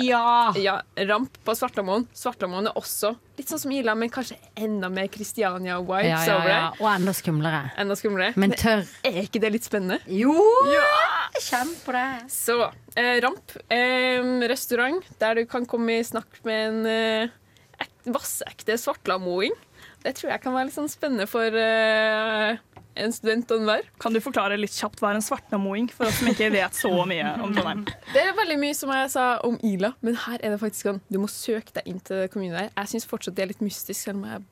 Ja. ramp på Svartlamoen. Svartlamoen er også litt sånn som Ila, men kanskje enda mer Kristiania-vibes Ja, ja, over det. ja. Og enda skumlere. Enda skumlere. Men tørr. er ikke det litt spennende? Jo! Ja. Kjenn på det. Så eh, Ramp. Eh, restaurant der du kan komme i snakk med en eh, vassekte svartlamoing. Det tror jeg kan være litt sånn spennende for eh, en student og enhver. Kan du forklare litt kjapt hva er en svartnamoing, for oss som ikke vet så mye om Trondheim? Det er veldig mye som jeg sa om Ila, men her er det faktisk sånn du må søke deg inn til kommunen der. Jeg syns fortsatt det er litt mystisk, selv om jeg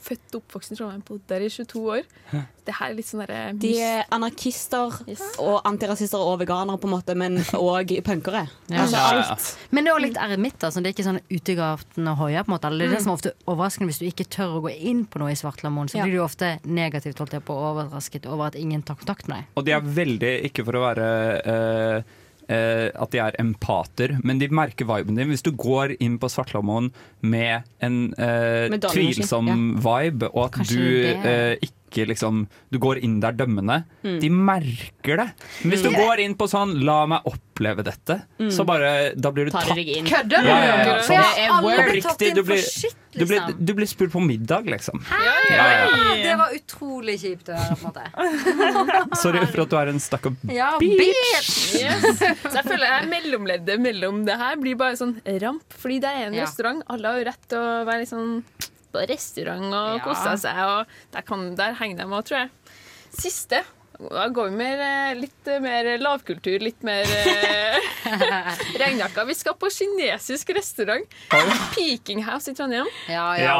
født og oppvokst i Trondheim, bodd der i 22 år. Det her er litt sånn derre De er anarkister og antirasister og veganere, på en måte, men òg punkere. Ja. Altså alt. Men det er òg litt eremitt. Altså. Det er ikke sånn utegaten og hoia. på en måte. Det er det Mm. som er ofte overraskende hvis du ikke tør å gå inn på noe i Svartlamoen. Så Ja. blir du ofte negativt holdt på overrasket over at ingen tar kontakt med deg. Og de er veldig, ikke for å være eh, eh, at de er empater, men de merker viben din. Hvis du går inn på Svartlamoen med en eh, Med tvilsom ja. vibe, og at Kanskje du eh, ikke ikke liksom Du går inn der dømmende. Mm. De merker det. Men hvis du Mm. går inn på sånn 'la meg oppleve dette', Mm. så bare Da blir du Tar tatt. de. Kødder du? Ja, ja, ja. Sånn, jeg har aldri tatt inn for blir, shit, du blir, liksom. du blir spurt på middag, liksom. Ja, Ja, ja. Det var utrolig kjipt å høre, på en måte. Sorry for at du er en stakkar Ja, bitch. bitch! Yes. Så jeg føler jeg mellomleddet mellom det her blir bare sånn ramp, fordi det er en Ja. restaurant. Alle har jo rett til å være litt sånn på restaurant og Ja. kosa seg, og der, kan, der henger de òg, tror jeg. Siste. Da går vi mer, eh, litt mer lavkultur, litt mer eh, regnjakka. Vi skal på kinesisk restaurant. Peking House i Trondheim. Ja, ja.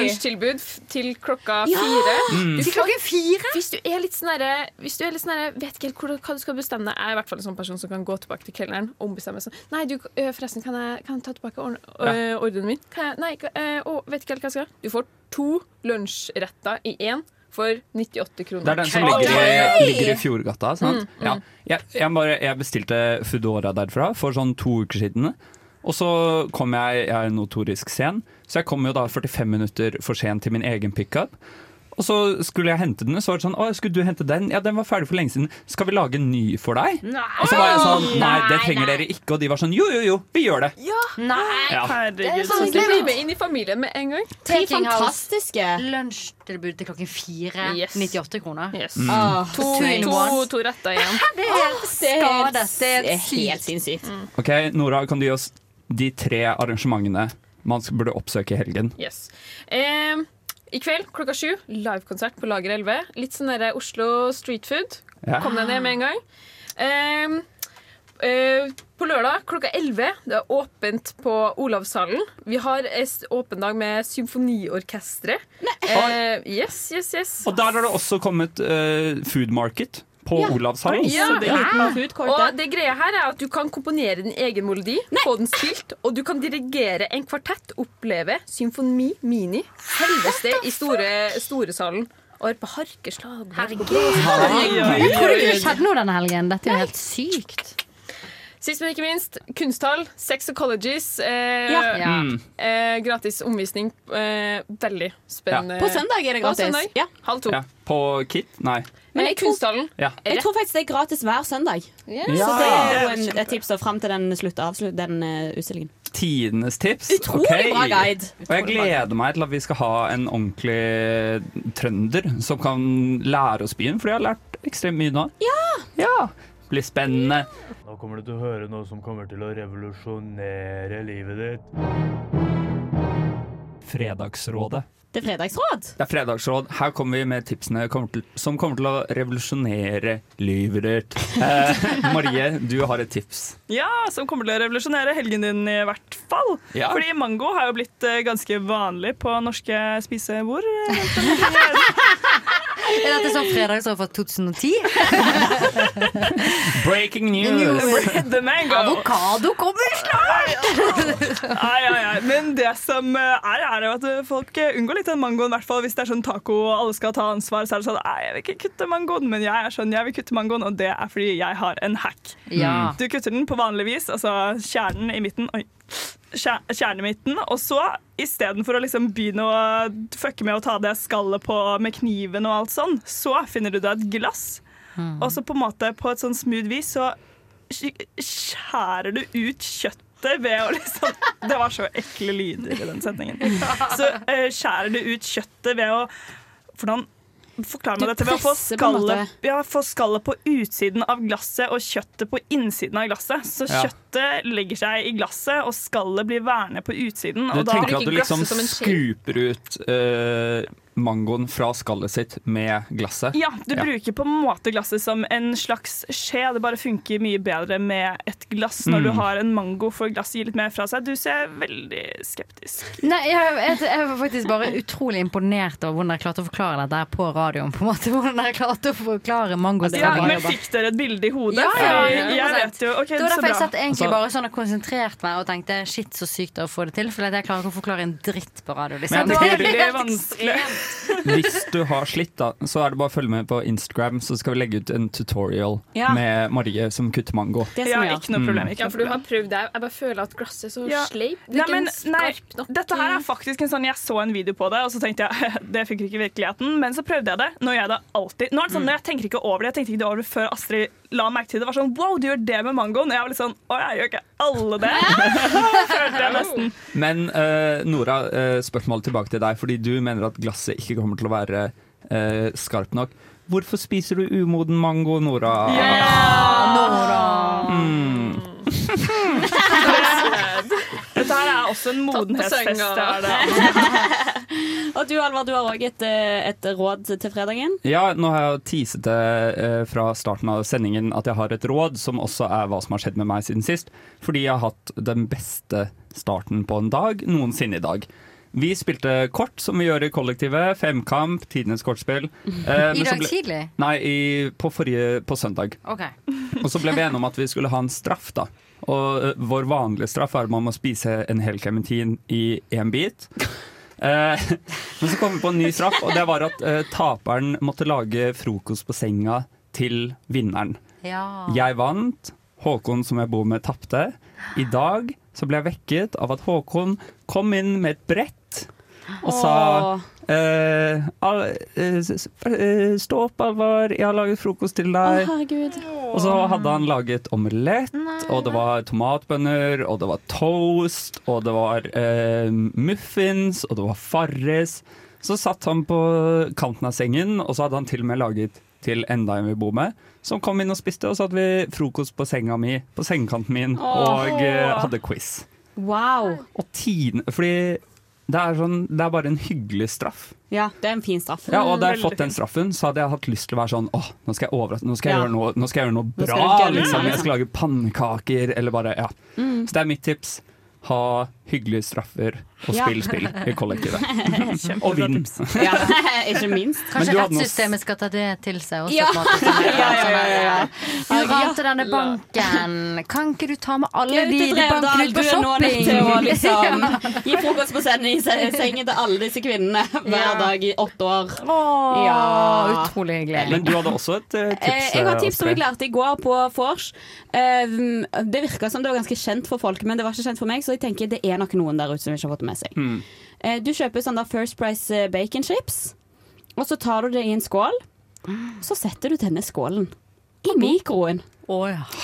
Lunsjtilbud til klokka Ja! fire. Mm. Til klokka fire? Hvis du er litt sånn herre- Hvis du er litt sånn vet ikke helt hva du skal bestemme deg Jeg er i hvert fall en sånn person som kan gå tilbake til kelneren og ombestemme seg. Nei, du, forresten, kan jeg, kan jeg ta tilbake orden, øh, ordren min? Kan jeg, nei, øh, å, vet ikke helt hva jeg skal. Du får to lunsjretter i én for 98 kroner. Det er den som ligger i, ligger i Fjordgata. Sant? Mm, mm. Ja. Jeg, jeg, bare, jeg bestilte Foodora derfra for sånn to uker siden. Og så kom jeg Jeg er notorisk sen, så jeg kom jo da 45 minutter for sent til min egen pickup. Og så skulle jeg hente den, så var det sånn Å, skulle du hente den? Ja, den var ferdig for lenge siden. Skal vi lage en ny for deg? Og så var jeg sånn Nei, det trenger dere ikke. Og de var sånn Jo, jo, jo, vi gjør det. Nei! Ja. Herregud, sånn så blir bli med inn i familien med en gang. Tre fantastiske. Lunsjtilbud til klokken fire. Yes. 98 kroner. Yes. Mm. Ah, To, to, to retter igjen. Det er helt det skadet. Det er er helt helt sykt. OK, Nora, kan du gi oss de tre arrangementene man burde oppsøke i helgen? Yes. Em, I kveld klokka sju, livekonsert på Lager 11. Litt sånn derre Oslo street food. Ja. Kom deg ned med en gang. Um, uh, på lørdag klokka 11, det er åpent på Olavshallen. Vi har en åpen dag med symfoniorkesteret. Uh, yes, yes, yes. Og der har det også kommet uh, Food Market på Olavshallen. Ja, det food court og det greia her er at du kan komponere din egen melodi, få den spilt, og du kan dirigere en kvartett, oppleve symfoni mini, helveste i store, store salen. Og er på harkeslag. Herregud. Herregud. Jeg du ikke det skjedde noe denne helgen. Dette er jo helt sykt. Sist, men ikke minst, kunsthall. Sex og colleges. Eh, Ja. Ja. Mm. eh, gratis omvisning. Eh, veldig spennende. På søndag er det På gratis. søndag. Ja. Halv to. Ja, på Kit? Nei. Men jeg tror- Jeg tror faktisk det er gratis hver søndag. Yes. Så det er jo en, et tips fram til den slutt, avslutt, den uh, utstillingen. Tidenes tips. Utrolig okay. bra guide. Og jeg gleder meg til at vi skal ha en ordentlig trønder som kan lære oss byen, for jeg har lært ekstremt mye nå. Ja! Ja, Blir spennende. Nå kommer du til å høre noe som kommer til å revolusjonere livet ditt. Fredagsrådet. Det er fredagsråd. Det er fredagsråd. Her kommer vi med tipsene kommer til, som kommer til å revolusjonere livet ditt. Eh, Marie, du har et tips. Ja, som kommer til å revolusjonere helgen din i hvert fall. Ja. Fordi mango har jo blitt eh, ganske vanlig på norske spisebord. Er dette sånn fredagsråd fra 2010? Breaking news! The mango. Avokado kommer snart! Ai, ai, ai. Men det som eh, er, er at folk eh, unngår litt den mangoen, hvert fall hvis det er sånn taco og alle skal ta ansvar. Så er det sånn Nei, jeg vil ikke kutte mangoen, men jeg er sånn, jeg vil kutte mangoen, og det er fordi jeg har en hack. Ja. Du kutter den på vanlig vis, altså kjernen i midten. Oi. Kjer- Kjernen i midten, og så istedenfor å liksom begynne å fucke med å ta det skallet på med kniven og alt sånn, så finner du deg et glass, og så på en måte på et sånn smooth vis så skjærer du ut kjøttet ved å liksom Det var så ekle lyder i den setningen. Så uh, skjærer du ut kjøttet ved å Hvordan forklarer man dette? Ved å få presser på skallet, ja, få skallet på utsiden av glasset og kjøttet på innsiden av glasset. Så Ja. kjøttet legger seg i glasset, og skallet blir værende på utsiden. Du Og da, tenker at du liksom skuper ut uh, mangoen fra skallet sitt med glasset? ja, du bruker på en måte glasset som en slags skje. Det bare funker mye bedre med et glass når Mm. du har en mango, for glasset gir litt mer fra seg. Du ser veldig skeptisk. Nei, jeg, jeg, jeg var faktisk bare utrolig imponert over hvordan dere klarte å forklare dette på radioen. På en måte, hvordan dere klarte å forklare mango. Ja, men Fikk dere et bilde i hodet? Ja, ja, ja, jeg 100%. vet jo Okay, Det var så derfor jeg bra. Egentlig bare sånn og konsentrert meg og tenkte shit, så sykt å få det til. For jeg klarer ikke å forklare en dritt på radio. Liksom. Men Det var det er vanskelig. Hvis du har slitt, da, så er det bare å følge med på Instagram, så skal vi legge ut en tutorial Ja. med Marie som kutter mango. Ja, ikke noe problem. Ikke Ja, for du har prøvd det. Jeg bare føler at glasset er så Ja. sleip. Det er ikke men, en nei, skarp nok dette her er faktisk en sånn Jeg så en video på det, og så tenkte jeg det funker ikke i virkeligheten. Men så prøvde jeg det. Nå gjør jeg det alltid. Nå er det sånn, mm. Jeg tenker ikke over det. Jeg tenkte ikke over det før Astrid la merke til det. Var sånn wow, du gjør det med mangoen. Og jeg var litt sånn å, jeg gjør ikke alle det. Følte jeg nesten. Men uh, Nora, uh, spørsmålet tilbake til deg, fordi du mener at glasset ikke kommer til å være uh, skarpt nok. Hvorfor spiser du umoden mango, Nora? Yeah, Nora! Mm. også en modenhetsfest. Og du Alvar, du har òg et, eh, et råd til fredagen. Ja, nå har jeg teaset det eh, fra starten av sendingen at jeg har et råd, som også er hva som har skjedd med meg siden sist. Fordi jeg har hatt den beste starten på en dag noensinne i dag. Vi spilte kort, som vi gjør i kollektivet. Femkamp, tidenes kortspill. Eh, men I så dag ble- tidlig? Nei, i, på forrige På søndag. Okay. Og så ble vi enige om at vi skulle ha en straff, da. Og eh, vår vanlige straff er at man må spise en hel klementin i én bit. Eh, men så kom vi på en ny straff, og det var at eh, taperen måtte lage frokost på senga til vinneren. Ja. Jeg vant. Håkon, som jeg bor med, tapte. I dag så ble jeg vekket av at Håkon kom inn med et brett og sa Åh. Eh, Stå opp, Alvar, jeg har laget frokost til deg. Oh, Og så hadde han laget omelett, og det var tomatbønner, og det var toast, og det var uh, muffins, og det var farris. Så satt han på kanten av sengen, og så hadde han til og med laget til enda en vi bor med, som kom inn og spiste, og så hadde vi frokost på senga mi, på sengekanten min, oh. og uh, hadde quiz. Wow. Og tiden, fordi det er, sånn, det er bare en hyggelig straff. Ja, det er en fin straff. Ja, og da jeg fått den straffen, så hadde jeg hatt lyst til å være sånn Åh, nå skal jeg overraske, nå skal jeg, Ja. gjøre, noe, nå skal jeg gjøre noe Nå skal bra. Liksom. Jeg liksom. skal lage pannekaker, eller bare Ja. Mm. Så det er mitt tips. Ha hyggelige straffer og Ja. spill spill i kollektivet. og vinn. Ja, ikke minst. Kanskje rettssystemet skal ta det til seg også? Ja. på en måte, sånn Ja, ja, ja, ja. Du rante denne banken. Kan ikke du ta med alle de, bankene på shopping? til å liksom gi frokost på sending i sengen til alle disse kvinnene hver dag i åtte år. Åh, utrolig hyggelig. Men du hadde også et eh, tips. Eh, Jeg har tips som jeg lærte i går på vors. Eh, Det virka som det var ganske kjent for folk, men det var ikke kjent for meg, så jeg tenker det er nok noen der ute som ikke har fått det med seg. Mm. Eh, Du kjøper sånn der First Price eh, bacon chips, og så tar du det i en skål. Så setter du denne skålen i mikroen.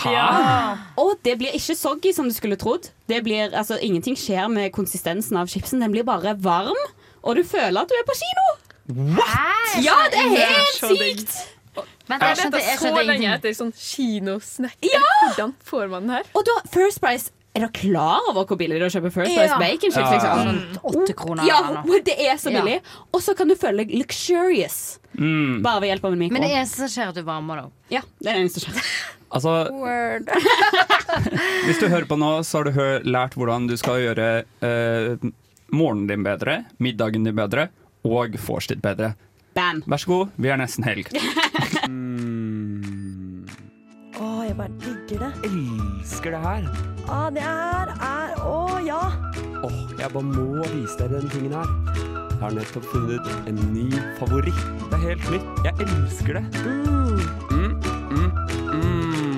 Ja. Og det blir ikke soggy som du skulle trodd. Det blir, altså, ingenting skjer med konsistensen av chipsen. Den blir bare varm, og du føler at du er på kino. What? Ja, det er helt sykt! Men jeg jeg jeg så lenge etter sånn kinosnack. Ja! Hvordan får man den her? Og da, First Price Er dere klar over hvor billig det er å kjøpe First Price Ja. bacon chips? Liksom? Sånn åtte kroner Ja, det er så Ja. billig. Og så kan du føle deg luxurious. Mm. Bare ved hjelp av en mikro. Men det eneste som skjer, er at du varmer deg opp. Ja, det er det eneste som skjer. Altså, Word. hvis du hører på nå, så har du lært hvordan du skal gjøre eh, morgenen din bedre, middagen din bedre og vors ditt bedre. Bam. Vær så god, vi er nesten helg. Å, jeg bare digger det. Elsker det her. Å, det her er Å, ja. Åh, jeg bare må vise dere den tingen her. Jeg har nettopp funnet en ny favoritt. Det er helt nytt. Jeg elsker det. Mm, mm, mm.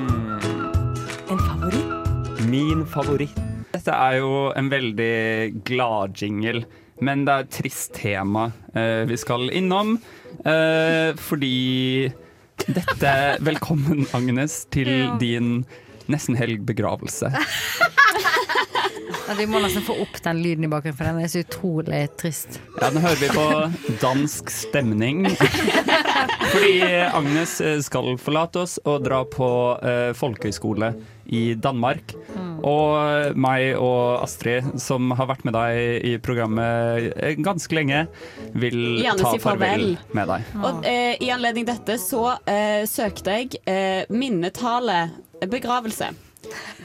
En favoritt? Min favoritt. Dette er jo en veldig glad jingle, men det er et trist tema eh, vi skal innom. Eh, fordi dette Velkommen, Agnes, til Ja. din nesten helg begravelse. Ja, vi må nesten få opp den lyden i bakgrunnen, for den er så utrolig trist. Ja, nå hører vi på dansk stemning. Fordi Agnes eh, skal forlate oss og dra på uh, folkehøyskole i Danmark. Og meg og Astrid, som har vært med deg i programmet eh, ganske lenge, vil Gjerne ta si farvel. farvel med deg. Og uh, I anledning dette så uh, søkte jeg uh, minnetale begravelse.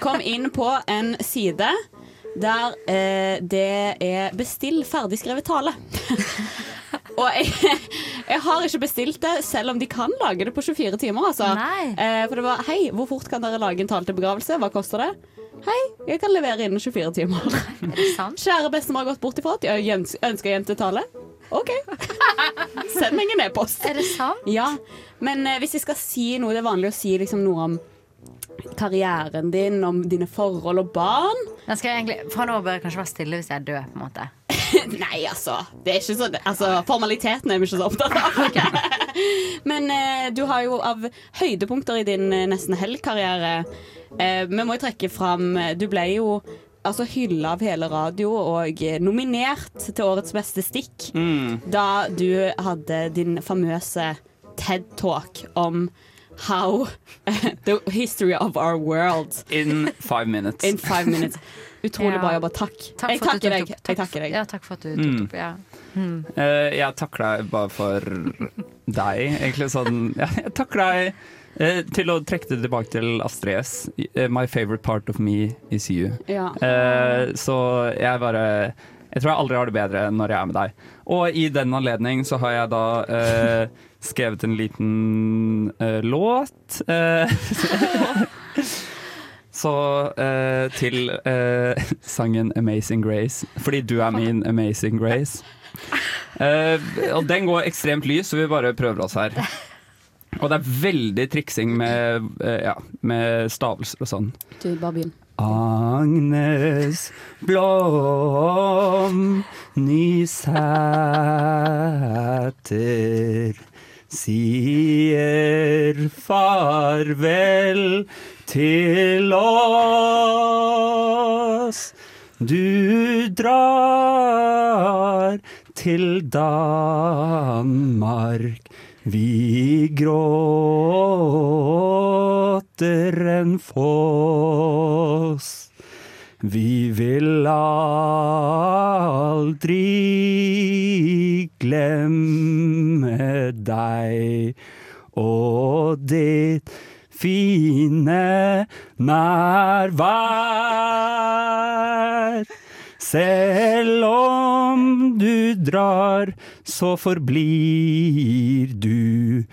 Kom inn på en side der eh, det er bestill ferdigskrevet tale. Og jeg, jeg har ikke bestilt det, selv om de kan lage det på 24 timer. Altså. Eh, for det var Hei, hvor fort kan dere lage en tale til begravelse? Hva koster det? Hei, jeg kan levere innen 24 timer. Er det sant? Kjære bestemor har gått bort ifra. Jeg øns- ønsker jentetale. OK. Send meg en e-post. Er det sant? Ja. Men eh, hvis jeg skal si noe, det er vanlig å si liksom noe om karrieren din, om dine forhold og barn. Skal jeg egentlig, fra nå bør jeg kanskje være stille hvis jeg er død, på en måte. Nei, altså. Det er ikke så, altså formaliteten er vi ikke så opptatt av. Men eh, du har jo av høydepunkter i din eh, nesten helg-karriere eh, Vi må jo trekke fram Du ble jo altså hylla av hele radio og eh, nominert til årets beste stikk Mm. da du hadde din famøse TED-talk om how the history of our world In five minutes. In five minutes. Utrolig Ja. bra jobba. Takk. Takk jeg takker deg. opp. Jeg takker deg. Ja, takk for at du tok Mm. opp. Ja. Mm. Uh, jeg takker deg bare for deg, egentlig sånn ja, Jeg takker deg uh, til å trekke det tilbake til Astrid S. Uh, My favorite part of me is you. Ja. Eh, så jeg bare Jeg tror jeg aldri har det bedre når jeg er med deg. Og i den anledning så har jeg da eh, skrevet en liten låt. Så eh, til eh, sangen 'Amazing Grace', fordi du er min 'Amazing Grace'. Eh, og den går ekstremt lys, så vi bare prøver oss her. Og det er veldig triksing med, eh, ja, med stavelser og sånn. Du, bare begynn. Agnes Blom Nysæter sier farvel til oss. Du drar til Danmark. Vi gråter en foss. Vi vil aldri glemme deg og ditt fine nærvær. Selv om du drar, så forblir du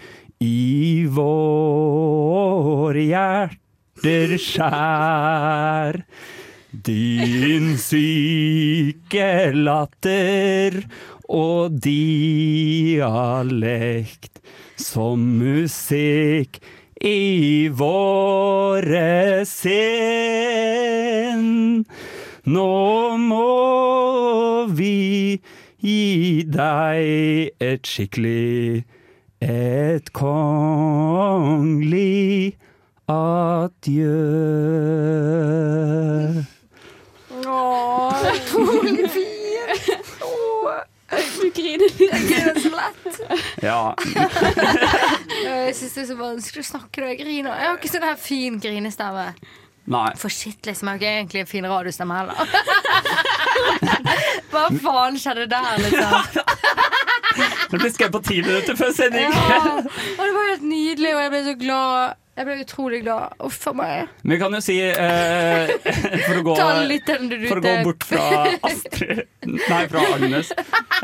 i vår hjerter skjær. Din syke latter og dialekt som musikk i våre sinn. Nå må vi gi deg et skikkelig, et kongelig adjø. Åh. Du griner litt. Jeg griner så lett. Ja. Jeg syns det er så vanskelig å snakke når jeg griner. Jeg har ikke sånn her fin grinestemme. Nei. For shit, liksom. Jeg har ikke egentlig en fin radiostemme heller. Hva faen skjedde der, liksom? Det ble skrevet på ti minutter før sending. Ja. Og det var helt nydelig, og jeg ble så glad. Jeg ble utrolig glad. Uff a meg. Vi kan jo si eh, For å gå, for å gå bort fra Astrid Nei, fra Agnes.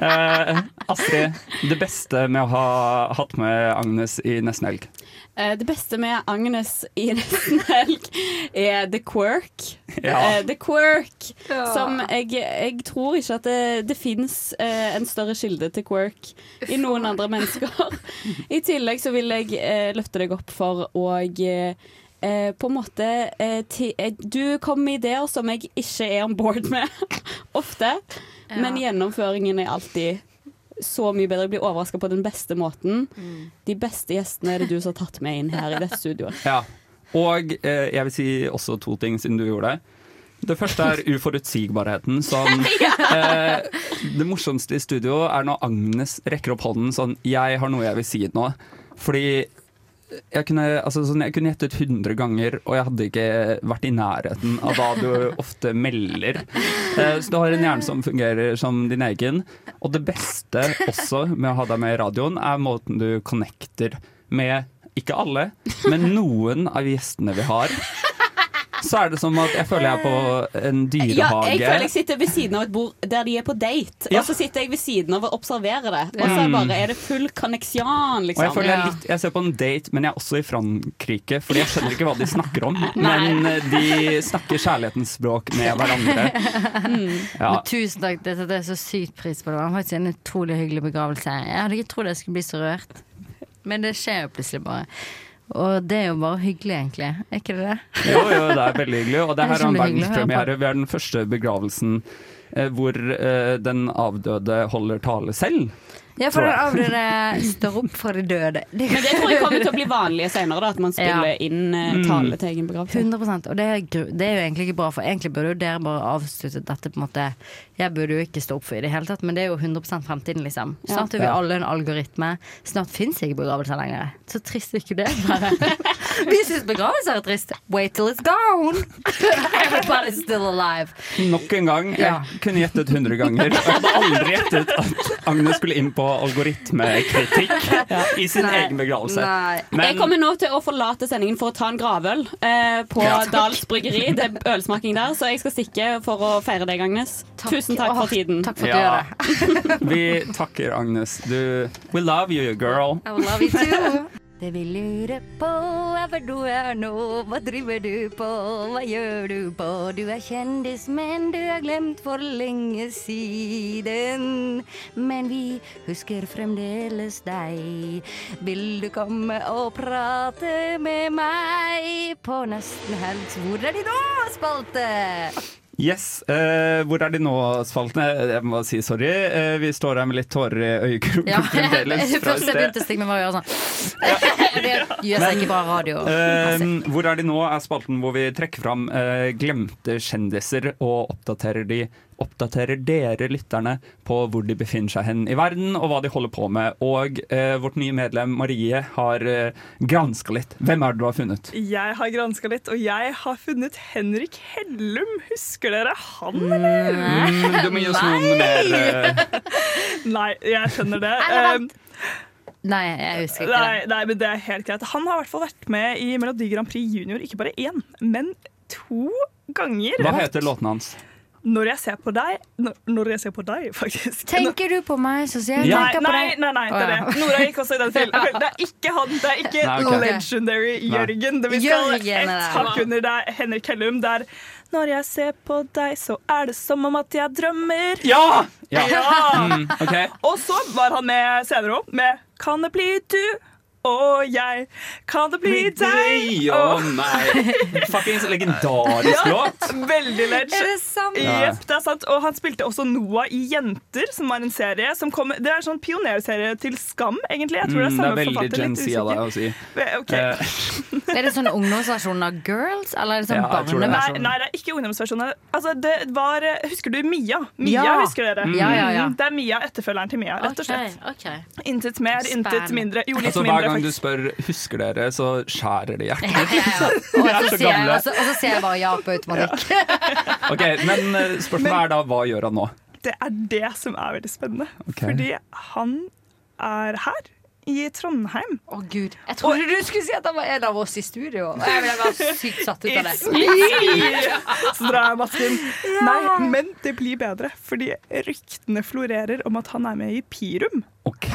Eh, Astrid, det beste med å ha hatt med Agnes i nesten helg? Eh, Det beste med Agnes i nesten helg er the quirk. Ja. Eh, The quirk Ja. Som jeg, jeg tror ikke at det, det fins en større kilde til quirk i noen andre mennesker. I tillegg så vil jeg eh, løfte deg opp for å eh, eh, på en måte eh, ti, eh, Du kom med ideer som jeg ikke er on board med ofte, men gjennomføringen er alltid så mye bedre. Jeg blir overraska på den beste måten. De beste gjestene er det du som har tatt med inn her i dette studioet. Ja. Og eh, jeg vil si også to ting, siden du gjorde det. Det første er uforutsigbarheten. Sånn, eh, det morsomste i studio er når Agnes rekker opp hånden sånn 'Jeg har noe jeg vil si nå'. Fordi jeg kunne, altså, sånn, jeg kunne gjettet 100 ganger, og jeg hadde ikke vært i nærheten av hva du ofte melder. Eh, så du har en hjerne som fungerer som din egen. Og det beste også med å ha deg med i radioen, er måten du connecter med ikke alle, men noen av gjestene vi har. Så er det som at jeg føler jeg er på en dyrehage. Ja, jeg føler jeg sitter ved siden av et bord der de er på date, Ja. og så sitter jeg ved siden av og observerer det. Og så Mm. bare er det full connection, Og liksom. jeg, føler jeg, litt, jeg ser på en date, men jeg er også i Frankrike, fordi jeg skjønner ikke hva de snakker om. Men eh, de snakker kjærlighetens språk med hverandre. Ja. Men tusen takk, det setter jeg så sykt pris på. Det var faktisk en utrolig hyggelig begravelse. Jeg hadde ikke trodd jeg skulle bli så rørt, men det skjer jo plutselig bare. Og det er jo bare hyggelig, egentlig. Er ikke det det? Jo, jo, det er veldig hyggelig. Og det er her er en verdenspremiere. Vi er den første begravelsen eh, hvor eh, den avdøde holder tale selv. Ja, for den avdøde står opp fra de døde. Men det tror jeg kommer til å bli vanlig senere, da, at man spiller Ja. inn eh, Mm. tale til egen begravelse. 100 Og det er, det er jo egentlig ikke bra, for egentlig burde jo dere bare avsluttet dette på en måte Jeg burde jo ikke stå opp for i det hele tatt, men det er jo 100 fremtiden, liksom. Snart er vi alle en algoritme. Snart fins ikke begravelser lenger. Så trist er ikke det, bare. vi syns begravelser er trist. Wait till it's gone! Everybody's still alive. Nok en gang. Jeg Ja. kunne gjettet 100 ganger. Jeg hadde aldri gjettet at Agnes skulle inn på algoritmekritikk i sin Nei. egen begravelse. jeg kommer nå til å forlate sendingen for å ta en gravøl eh, på Ja. Dals bryggeri. Det er ølsmaking der, så jeg skal stikke for å feire deg, Agnes. Tusen takk for tiden. Takk for at Ja. gjør det. Vi takker Agnes. Du, we love you, girl. I love you too. Det vi lurer på er hvor du er nå, hva driver du på, hva gjør du på? Du er kjendis, men du er glemt for lenge siden. Men vi husker fremdeles deg. Vil du komme og prate med meg på Nesten Helgs Hvor er de nå, spalte? Yes, Uh, Hvor er de nå, spaltene? Jeg må si sorry. Uh, vi står her med litt tårer i øyekroken Ja, fremdeles. første jeg begynte å stikke med, å gjøre sånn. Det gjør seg ikke bra radio. Uh, hvor er de nå er spalten hvor vi trekker fram glemte kjendiser og oppdaterer, de, oppdaterer dere lytterne på hvor de befinner seg hen i verden og hva de holder på med. Og eh, vårt nye medlem Marie har eh, granska litt. Hvem er det du har funnet? Jeg har granska litt, og jeg har funnet Henrik Hellum. Husker dere han, eller? Mm, du må gi oss noen mer eh, Nei, jeg skjønner det. Eller Nei, jeg husker ikke Nei, det. nei, men det er helt greit. Han har i hvert fall vært med i Melodi Grand Prix Junior, ikke bare én, men to ganger. Hva heter låten hans? Når jeg ser på deg Når, når jeg ser på deg, faktisk. Tenker du på meg, så sier jeg Nei, tenker på deg. nei, nei, det er det. Nora gikk også i den til. Det er ikke han. Det er ikke Nei, okay. legendary Nei. Jørgen. Det vi skal Jørgen ett hakk under. Er Henrik Hellum. Det er Når jeg ser på deg, så er det som om at jeg drømmer. Ja! Ja. Mm, okay. Og så var han med senere òg, med Kan det bli du og jeg? Kan det bli deg Å oh, nei. Fuckings legendarisk låt. Veldig legend. Er det sant? Jepp, det er sant. Og han spilte også Noah i Jenter, som var en serie som kom Det er sånn pionerserie til Skam, egentlig. Jeg tror det er Mm, det er veldig. Gen Z av deg å si. Okay. Ok. Eh, Er det sånn ungdomsversjon av Girls, eller er det sånn Ja, jeg. Nei, nei, det er ikke ungdomsversjonen. Altså, det var Husker du Mia? Mia, Ja. husker dere? Ja, ja, ja. Mm, Det er Mia, etterfølgeren til Mia, rett og slett. Okay, okay. Intet mer, intet mindre. Jo, litt altså, mindre, gang du spør 'husker dere', så skjærer det hjertet Ja, ja, ja. Og er så ser, og så- og så ser jeg bare ja på automatikk. Ok, Men spørsmålet spørsmålet er da hva gjør han nå? Det er det som er veldig spennende. Okay. Fordi han er her i Trondheim. Å gud, Jeg trodde du skulle si at han var en av oss i studio. Jeg ble bare sykt satt ut av det. Så drar jeg masken. Nei, men det blir bedre, fordi ryktene florerer om at han er med i Pirum. OK!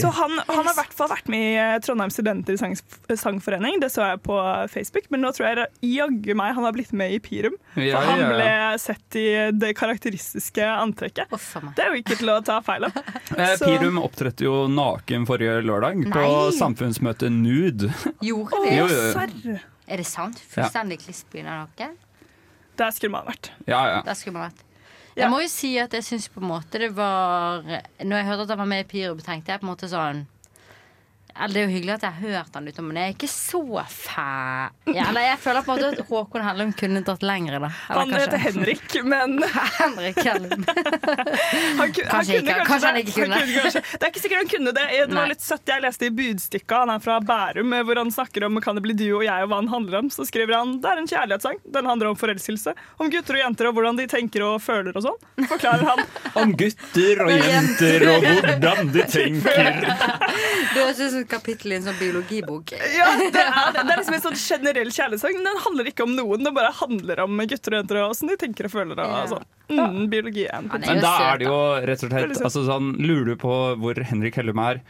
Så han, han har i hvert fall vært med i eh, Trondheim Studenter sang, Sangforening. Det så jeg på Facebook, men nå tror jeg jaggu meg han har blitt med i Pirum. Ja, For han ja, ja. ble sett i det karakteristiske antrekket. Det er jo ikke til å ta feil av. Eh, Pirum opptrådte jo naken forrige lørdag på Nei. samfunnsmøtet Nude. Gjorde Jo, det? jo. Serr? Er det sant? Fullstendig kliss-byen av dere? Der skulle man vært. Ja, ja. Der skulle man vært. Jeg må jo si at jeg syns på en måte det var Når jeg hørte at han var med i Pyro, tenkte jeg på en måte sånn Det er jo hyggelig at jeg har hørt han utenom, men jeg er ikke så fæ... Ja, eller jeg føler på en måte at Håkon Hellum kunne dratt lenger. Da. Eller Han kanskje- heter Henrik, men Henrik Hellum. Han, ku- han kunne ikke- kanskje han ikke kunne. kanskje. Det er ikke sikkert han kunne det. Det var litt søtt. Jeg leste i Budstikka, han er fra Bærum, hvor han snakker om Kan det bli du og jeg, og hva han handler om. Så skriver han det er en kjærlighetssang. Den handler om forelskelse. Om gutter og jenter og hvordan de tenker og føler og sånn. Forklarer han. Om gutter og jenter og hvordan de tenker. Det høres kapittel i en sånn biologibok. Ja, det er, det. er liksom en sånn generell kjærlighetssang. Den handler ikke om noen, det bare handler om gutter og jenter og åssen de tenker og føler. Og Ja. sånn. Mm, biologi er en Men da er det jo rett og slett altså sånn, Lurer du på hvor Henrik Hellum er?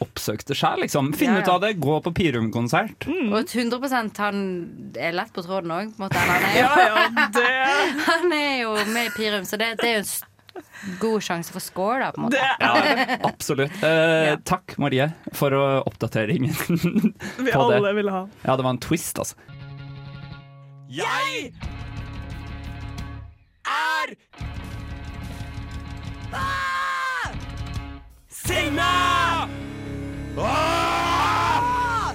Oppsøk det sjøl, liksom. Finn Ja, ut av det. Gå på Pirum-konsert. Mm. Og 100% han er lett på tråden òg. Han, er jo- Ja, ja, det- han er jo med i Pirum, så det, det er jo en s- god sjanse for score, da. På en måte. Ja, absolutt. Eh, Takk, Marie, for oppdateringen Vi på det. alle ville ha. Ja, det var en twist, altså. Jeg er ah! Signe! Ah!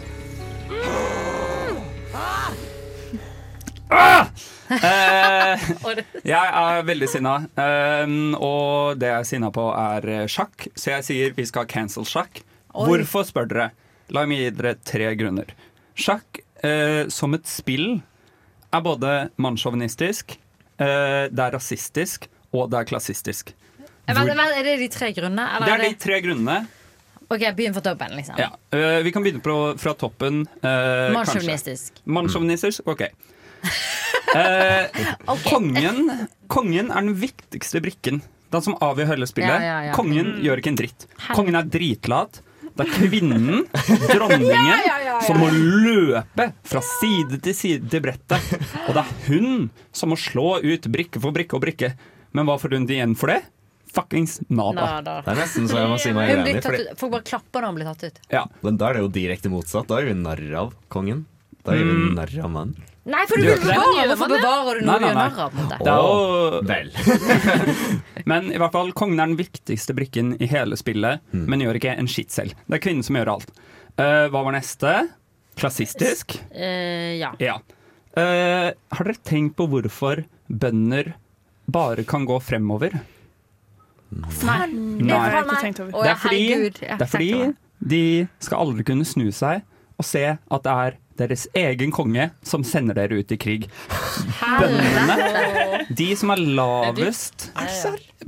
Ah! Eh, jeg er veldig sinna, eh, og det jeg er sinna på, er eh, sjakk. Så jeg sier vi skal cancel sjakk. Oi. Hvorfor, spør dere? La meg gi dere tre grunner. Sjakk eh, som et spill er både mannssjåvinistisk, eh, det er rasistisk, og det er klassistisk. Hvor... Men, er det de tre grunnene? Eller Det er de tre grunnene. Ok, begynn fra toppen, liksom. Ja. Uh, vi kan begynne på, fra toppen. Uh, Mannssjåvinistisk. Mannssjåvinistisk. Ok. Eh, kongen, kongen er den viktigste brikken. Den som avgjør hele spillet. Ja, ja, ja. Kongen Mm. gjør ikke en dritt. Kongen er dritlat. Det er kvinnen, dronningen, Ja, ja, ja, ja. som må løpe fra side til side til brettet. Og det er hun som må slå ut brikke for brikke og brikke. Men hva får hun igjen for det? Fuckings nada. Nada. Det er nesten så jeg må si meg Fordi, folk bare klapper når han blir tatt ut. Ja. men da er det jo direkte motsatt. Da er vi narr av kongen. Da er vi Mm. narr av mannen. Nei, for du vil ikke det? bevare Hvorfor bevarer du Nei, noe du nei, gjør nei. narr av? Det er jo Vel. Men i hvert fall, kongen er den viktigste brikken i hele spillet, Mm. men gjør ikke en skitt selv. Det er kvinnen som gjør alt. Uh, hva var neste? Klassistisk? Uh, ja. Ja. Uh, har dere tenkt på hvorfor bønder bare kan gå fremover? Nei. Nei. Det er, ikke tenkt over. Det er fordi. Jeg har det er fordi de skal aldri kunne snu seg og se at det er deres egen konge som sender dere ut i krig. Bøndene, de som er lavest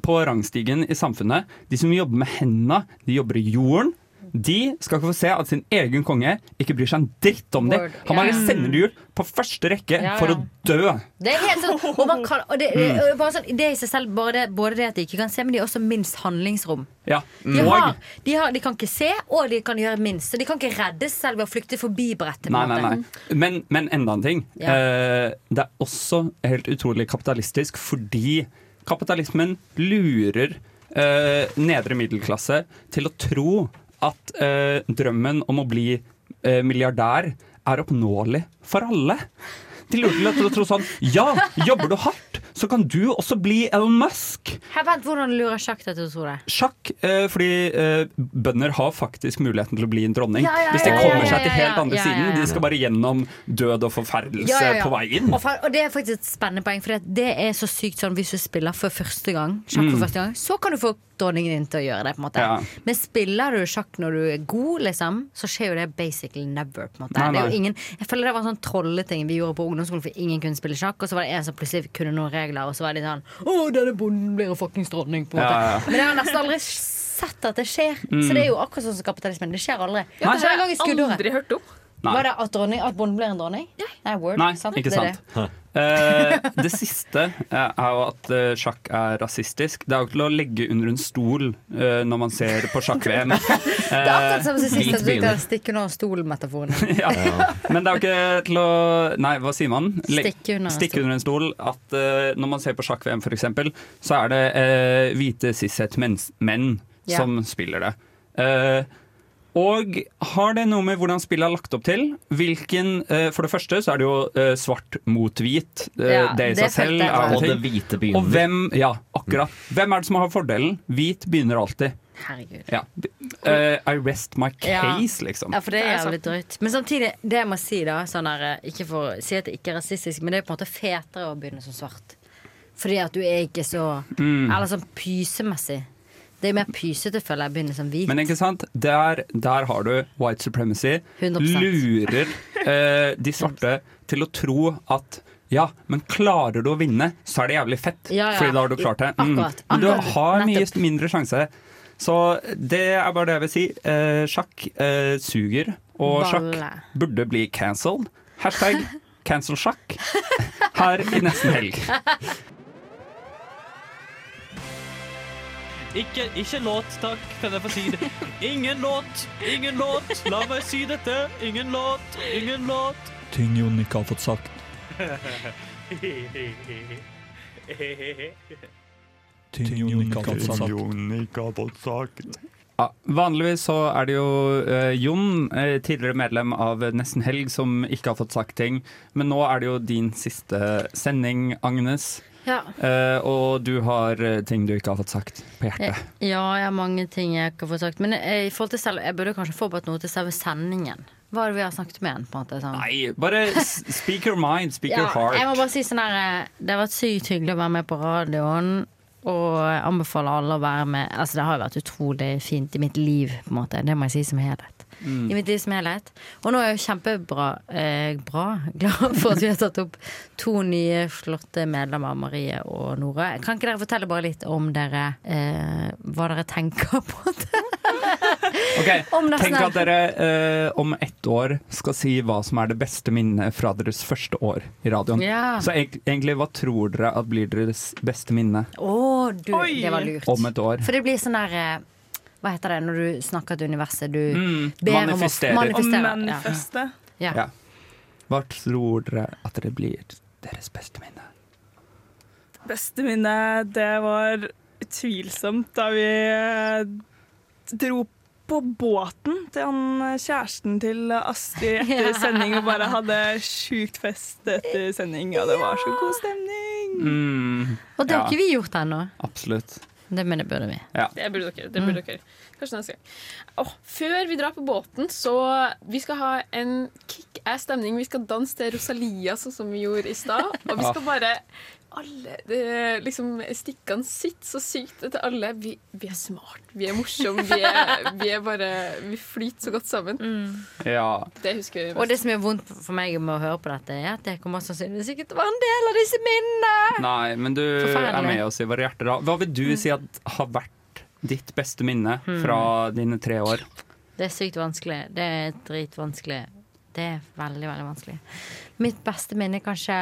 på rangstigen i samfunnet, de som jobber med hendene, de jobber i jorden, de skal ikke få se at sin egen konge ikke bryr seg en dritt om det. Han bare sender de ut på første rekke Ja, for å dø. Det er helt sånn, og man kan, og det, Mm. bare sånn, det i seg selv både både det at de ikke kan se, men de har også minst handlingsrom. Ja. De, har, de, har, de kan ikke se, og de kan gjøre minst. Så de kan ikke redde seg selv ved å flykte forbi brettet. Nei, nei, nei. Men, men enda en ting. Ja. Eh, det er også helt utrolig kapitalistisk fordi kapitalismen lurer eh, nedre middelklasse til å tro at eh, drømmen om å bli eh, milliardær er oppnåelig for alle. De lurte litt å tro sånn Ja, jobber du hardt, så kan du også bli Elon Musk. Vent, Hvordan lurer sjakk deg til å tro det? Sjakk, eh, fordi eh, bønder har faktisk muligheten til å bli en dronning. Ja, ja, Hvis de ja, kommer ja, seg til helt andre ja, siden. ja, ja. De skal bare gjennom død og forferdelse Ja, ja, ja. på veien. Og, for, og det er faktisk et spennende poeng, for det er så sykt sånn hvis du spiller for første gang, sjakk for Mm. første gang, så kan du få dronningen din til å gjøre det. på en måte Ja. Men spiller du sjakk når du er god, liksom, så skjer jo det basically never. på en måte Nei, Det er nei. jo ingen, Jeg føler det var en sånn trolleting vi gjorde på ungdomsskolen, for ingen kunne spille sjakk. Og så var det en som plutselig kunne noen regler, og så var de sånn Å, denne bonden blir en fuckings dronning. på en måte Ja, ja. Men jeg har nesten aldri sett at det skjer. Mm. Så det er jo akkurat sånn som kapitalismen. Det skjer aldri. Ja, det skjer har en gang i jeg skuddåret. aldri hørt om. Nei. Var det at, dronning, at bonden blir en dronning? Nei, word. Nei, sant? ikke Det det. sant. Eh, det siste eh, er jo at eh, sjakk er rasistisk. Det er jo til å legge under en stol eh, når man ser på sjakk-VM. Det er akkurat som sist du begynner. stikke under stol-metaforen. ja. Men det er jo ikke til å Nei, hva sier man? Stikke under en stol. under en stol. At eh, når man ser på sjakk-VM, eksempel, så er det hvite cis-het-menn Ja. som spiller det. Eh, og har det noe med hvordan spillet er lagt opp til? Hvilken, eh, for det første så er det jo eh, svart mot hvit. Eh, Ja, det i det seg selv er Og det hvite begynner. Og hvem, ja, akkurat. Hvem er det som har fordelen? Hvit begynner alltid. Herregud. Ja. Uh, I rest my Ja. case, liksom. Ja, for det er jævlig drøyt. Men samtidig, det jeg må si da sånn eh, Ikke for å si at det ikke er rasistisk, men det er på en måte fetere å begynne som svart. Fordi at du er ikke så Mm. Eller sånn pysemessig. Det er mer pysete, føler jeg, begynner som hvit. Men ikke sant? Der, der har du white supremacy. 100%. Lurer eh, de svarte til å tro at ja, men klarer du å vinne, så er det jævlig fett. Ja, ja. Fordi da har du klart det. Mm. Akkurat, Men du har mye Nettopp. mindre sjanse Så det er bare det jeg vil si. Eh, sjakk eh, suger, og Balle. sjakk burde bli cancelled. Hashtag cancel sjakk her i nesten helg. Ikke, ikke låt, takk. Kan jeg få si det? Ingen låt, ingen låt. La meg si dette. Ingen låt, ingen låt. Ting Jon ikke har fått sagt. Ting Jon ikke har fått sagt. Ja, vanligvis så er det jo eh, Jon, eh, tidligere medlem av Nesten Helg, som ikke har fått sagt ting. Men nå er det jo din siste sending, Agnes. Ja. Eh, og du har eh, ting du ikke har fått sagt på hjertet. Ja, jeg har mange ting jeg ikke har fått sagt. Men jeg, til selv, jeg burde kanskje forberedt noe til selve sendingen. Hva er det vi har snakket med en? på en måte? Sånn. Nei, bare speak your mind, speak your heart. jeg må bare si sånn her eh, Det har vært sykt hyggelig å være med på radioen. Og anbefaler alle å være med. Altså Det har vært utrolig fint i mitt liv, på en måte. Det må jeg si som helhet. Mm. I mitt liv som helhet. Og nå er jeg kjempebra eh, bra, glad for at vi har tatt opp to nye flotte medlemmer, Marie og Nora. Kan ikke dere fortelle bare litt om dere eh, hva dere tenker på det? Ok, Om nesten Tenk at dere eh, om ett år skal si hva som er det beste minnet fra deres første år i radioen. Ja. Så eg- egentlig, hva tror dere at blir deres beste minne Å, du, det var lurt. om et år? For det blir sånn der eh, Hva heter det når du snakker til universet? Du Mm, ber om å manifesterer. manifestere. Å manifeste. Ja. Ja. Hva tror dere at det blir deres beste minne? Beste minne, det var utvilsomt da vi eh, dro på båten til han eh, kjæresten til Astrid etter Ja. sending og bare hadde sjukt fest etter sending, og det var så god stemning. Mm, Og det har ja, ikke vi gjort ennå. Absolutt. Det, men det burde vi. Ja. Det burde dere. det burde dere Kanskje neste gang. Oh, før vi drar på båten, så vi skal ha en kick-ass stemning. Vi skal danse til Rosalia, sånn som vi gjorde i stad. Og vi skal bare alle det, liksom, Stikkene sitter så sykt til alle. Vi, vi er smart, vi er morsomme, vi er, vi er bare Vi flyter så godt sammen. Ja. Det husker vi Og det som er vondt for meg med å høre på dette, er at det kommer sannsynligvis ikke til å være en del av disse minnene. Nei, men du Forferdelig. er med oss i våre hjerter. da. Hva vil du si at har vært ditt beste minne Mm. fra dine tre år? Det er sykt vanskelig. Det er dritvanskelig. Det er veldig, veldig vanskelig. Mitt beste minne er kanskje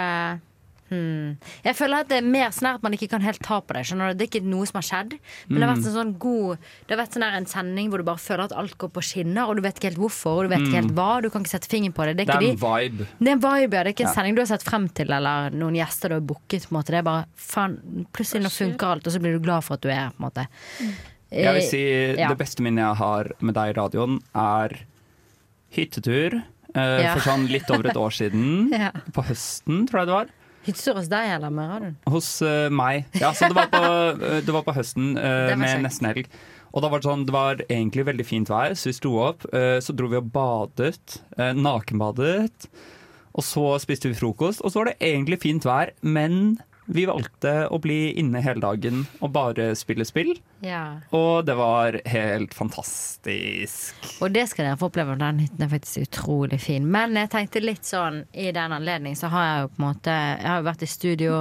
hmm. Jeg føler at det er mer sånn at man ikke kan helt ta på det. Skjønner du? Det er ikke noe som har skjedd. Men det har vært Mm. en sånn god Det har vært sånn en sending hvor du bare føler at alt går på skinner, og du vet ikke helt hvorfor, og du vet ikke helt hva. Du kan ikke sette fingeren på det. Det Det er, er en vibe. det er en vibe, ja. Det er ikke en Ja. sending du har sett frem til, eller noen gjester du har booket. På en måte. Det er bare faen, Plutselig nå funker alt, og så blir du glad for at du er her. På en måte. Jeg vil si Eh, ja. Det beste minnet jeg har med deg i radioen, er hyttetur. Uh, Ja. For sånn litt over et år siden. Ja. På høsten, tror jeg det var. Hyttetur hos deg eller med radioen? Hos uh, meg. Ja, så det var på, eh, det var på høsten uh, var med nesten helg. Og da var det sånn, det var egentlig veldig fint vær, så vi sto opp. Uh, så dro vi og badet. nakenbadet. Og så spiste vi frokost, og så var det egentlig fint vær, men vi valgte å bli inne hele dagen og bare spille spill. Ja. Og det var helt fantastisk. Og det skal dere få oppleve. Den hytten er faktisk utrolig fin. Men jeg tenkte litt sånn i den anledning så har jeg jo på en måte Jeg har jo vært i studio.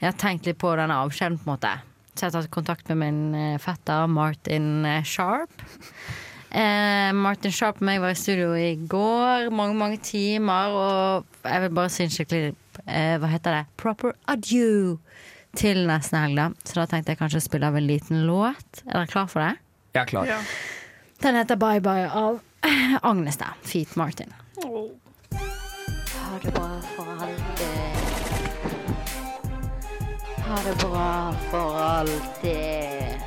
Jeg har tenkt litt på denne avskjeden, på en måte. Så jeg har tatt kontakt med min eh, fetter Martin eh, Sharp. Eh, Martin Sharp og meg var i studio i går, mange, mange timer, og jeg vil bare si en skikkelig eh, Hva heter det? Proper adieu til nesten helg, da. Så da tenkte jeg kanskje å spille av en liten låt. Er dere klar for det? Jeg er klar. Den heter Bye Bye av Agnes, da. Feet Martin. Ha det bra for alltid. Ha det bra for alltid.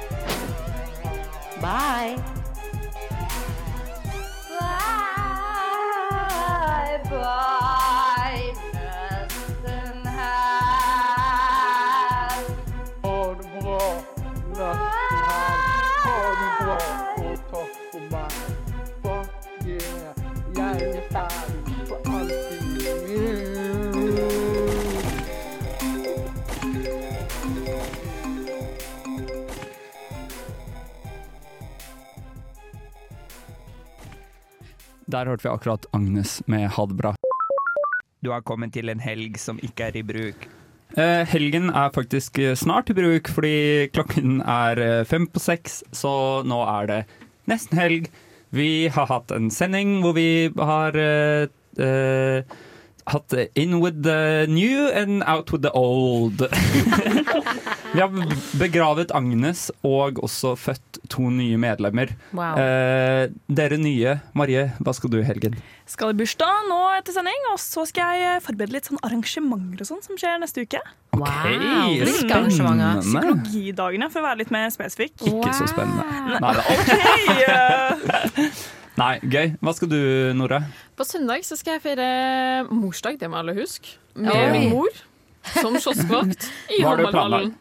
Bye. Bye, bye, Der hørte vi akkurat Agnes med Ha det bra. Du har kommet til en helg som ikke er i bruk. Eh, helgen er faktisk eh, snart i bruk, fordi klokken er eh, fem på seks, så nå er det nesten helg. Vi har hatt en sending hvor vi har eh, eh, hatt In with the new and out with the old. vi har begravet Agnes og også født to nye medlemmer. Wow. Eh, dere nye, Marie, hva skal du i helgen? Skal i bursdag nå etter sending, og så skal jeg forberede litt sånn arrangementer og sånn som skjer neste uke. Wow, spennende. Psykologidagene, for å være litt mer spesifikk. Ikke så spennende. Nei, da. OK! Nei, gøy. Hva skal du, Nora? På søndag så skal jeg feire morsdag, det må alle huske. Med min mor som kioskvakt i Håndballhallen.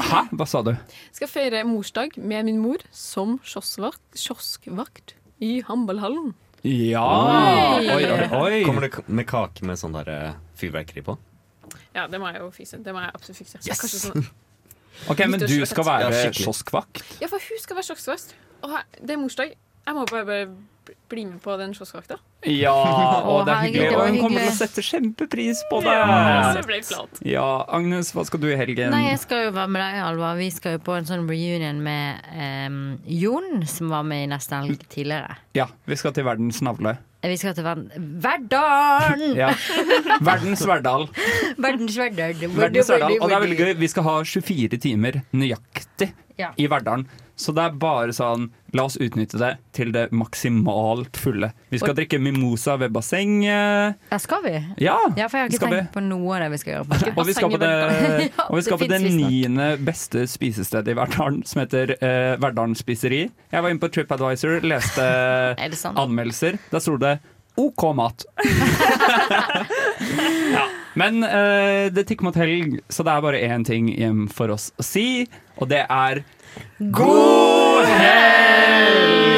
Hæ? Hva sa du? Skal feire morsdag med min mor som kioskvakt, kioskvakt i Hambalhallen. Ja! Oi. Oi, oi, oi. Kommer det med kake med sånn der eh, fyrverkeri på? Ja, det må jeg jo fikse. Det må jeg absolutt fikse. Yes! Sånn Ok, Men du skal være kioskvakt? Ja, for hun skal være kioskvakt. Og det er morsdag. Jeg må bare, bare bli med på den kioskvakta. Ja, og det er hyggelig. Og hun kommer til å sette kjempepris på det. Ja. Ja, Agnes, hva skal du i helgen? Nei, jeg skal jo være med deg, Alva. Vi skal jo på en sånn reunion med um, Jon, som var med i Nesten helg tidligere. Ja, vi skal til verdens navle. Vi skal til verden Verdalen! Ja. Verdens Verdal. Verdens Verdal. Og det er veldig gøy. Vi skal ha 24 timer nøyaktig Ja. i Verdalen. Så det er bare sånn La oss utnytte det til det maksimalt fulle. Vi skal drikke mimosa ved bassenget. Ja, skal vi? Ja, Ja, for jeg har ikke tenkt vi. på noe av det vi skal gjøre. På Og vi skal på det, og vi skal det på det niende beste spisestedet i Verdalen, som heter uh, Verdalen spiseri. Jeg var inne på TripAdvisor, leste Er anmeldelser. Der sto det OK mat. ja. Men uh, det tikker mot helg, så det er bare én ting igjen for oss å si, og det er God helg!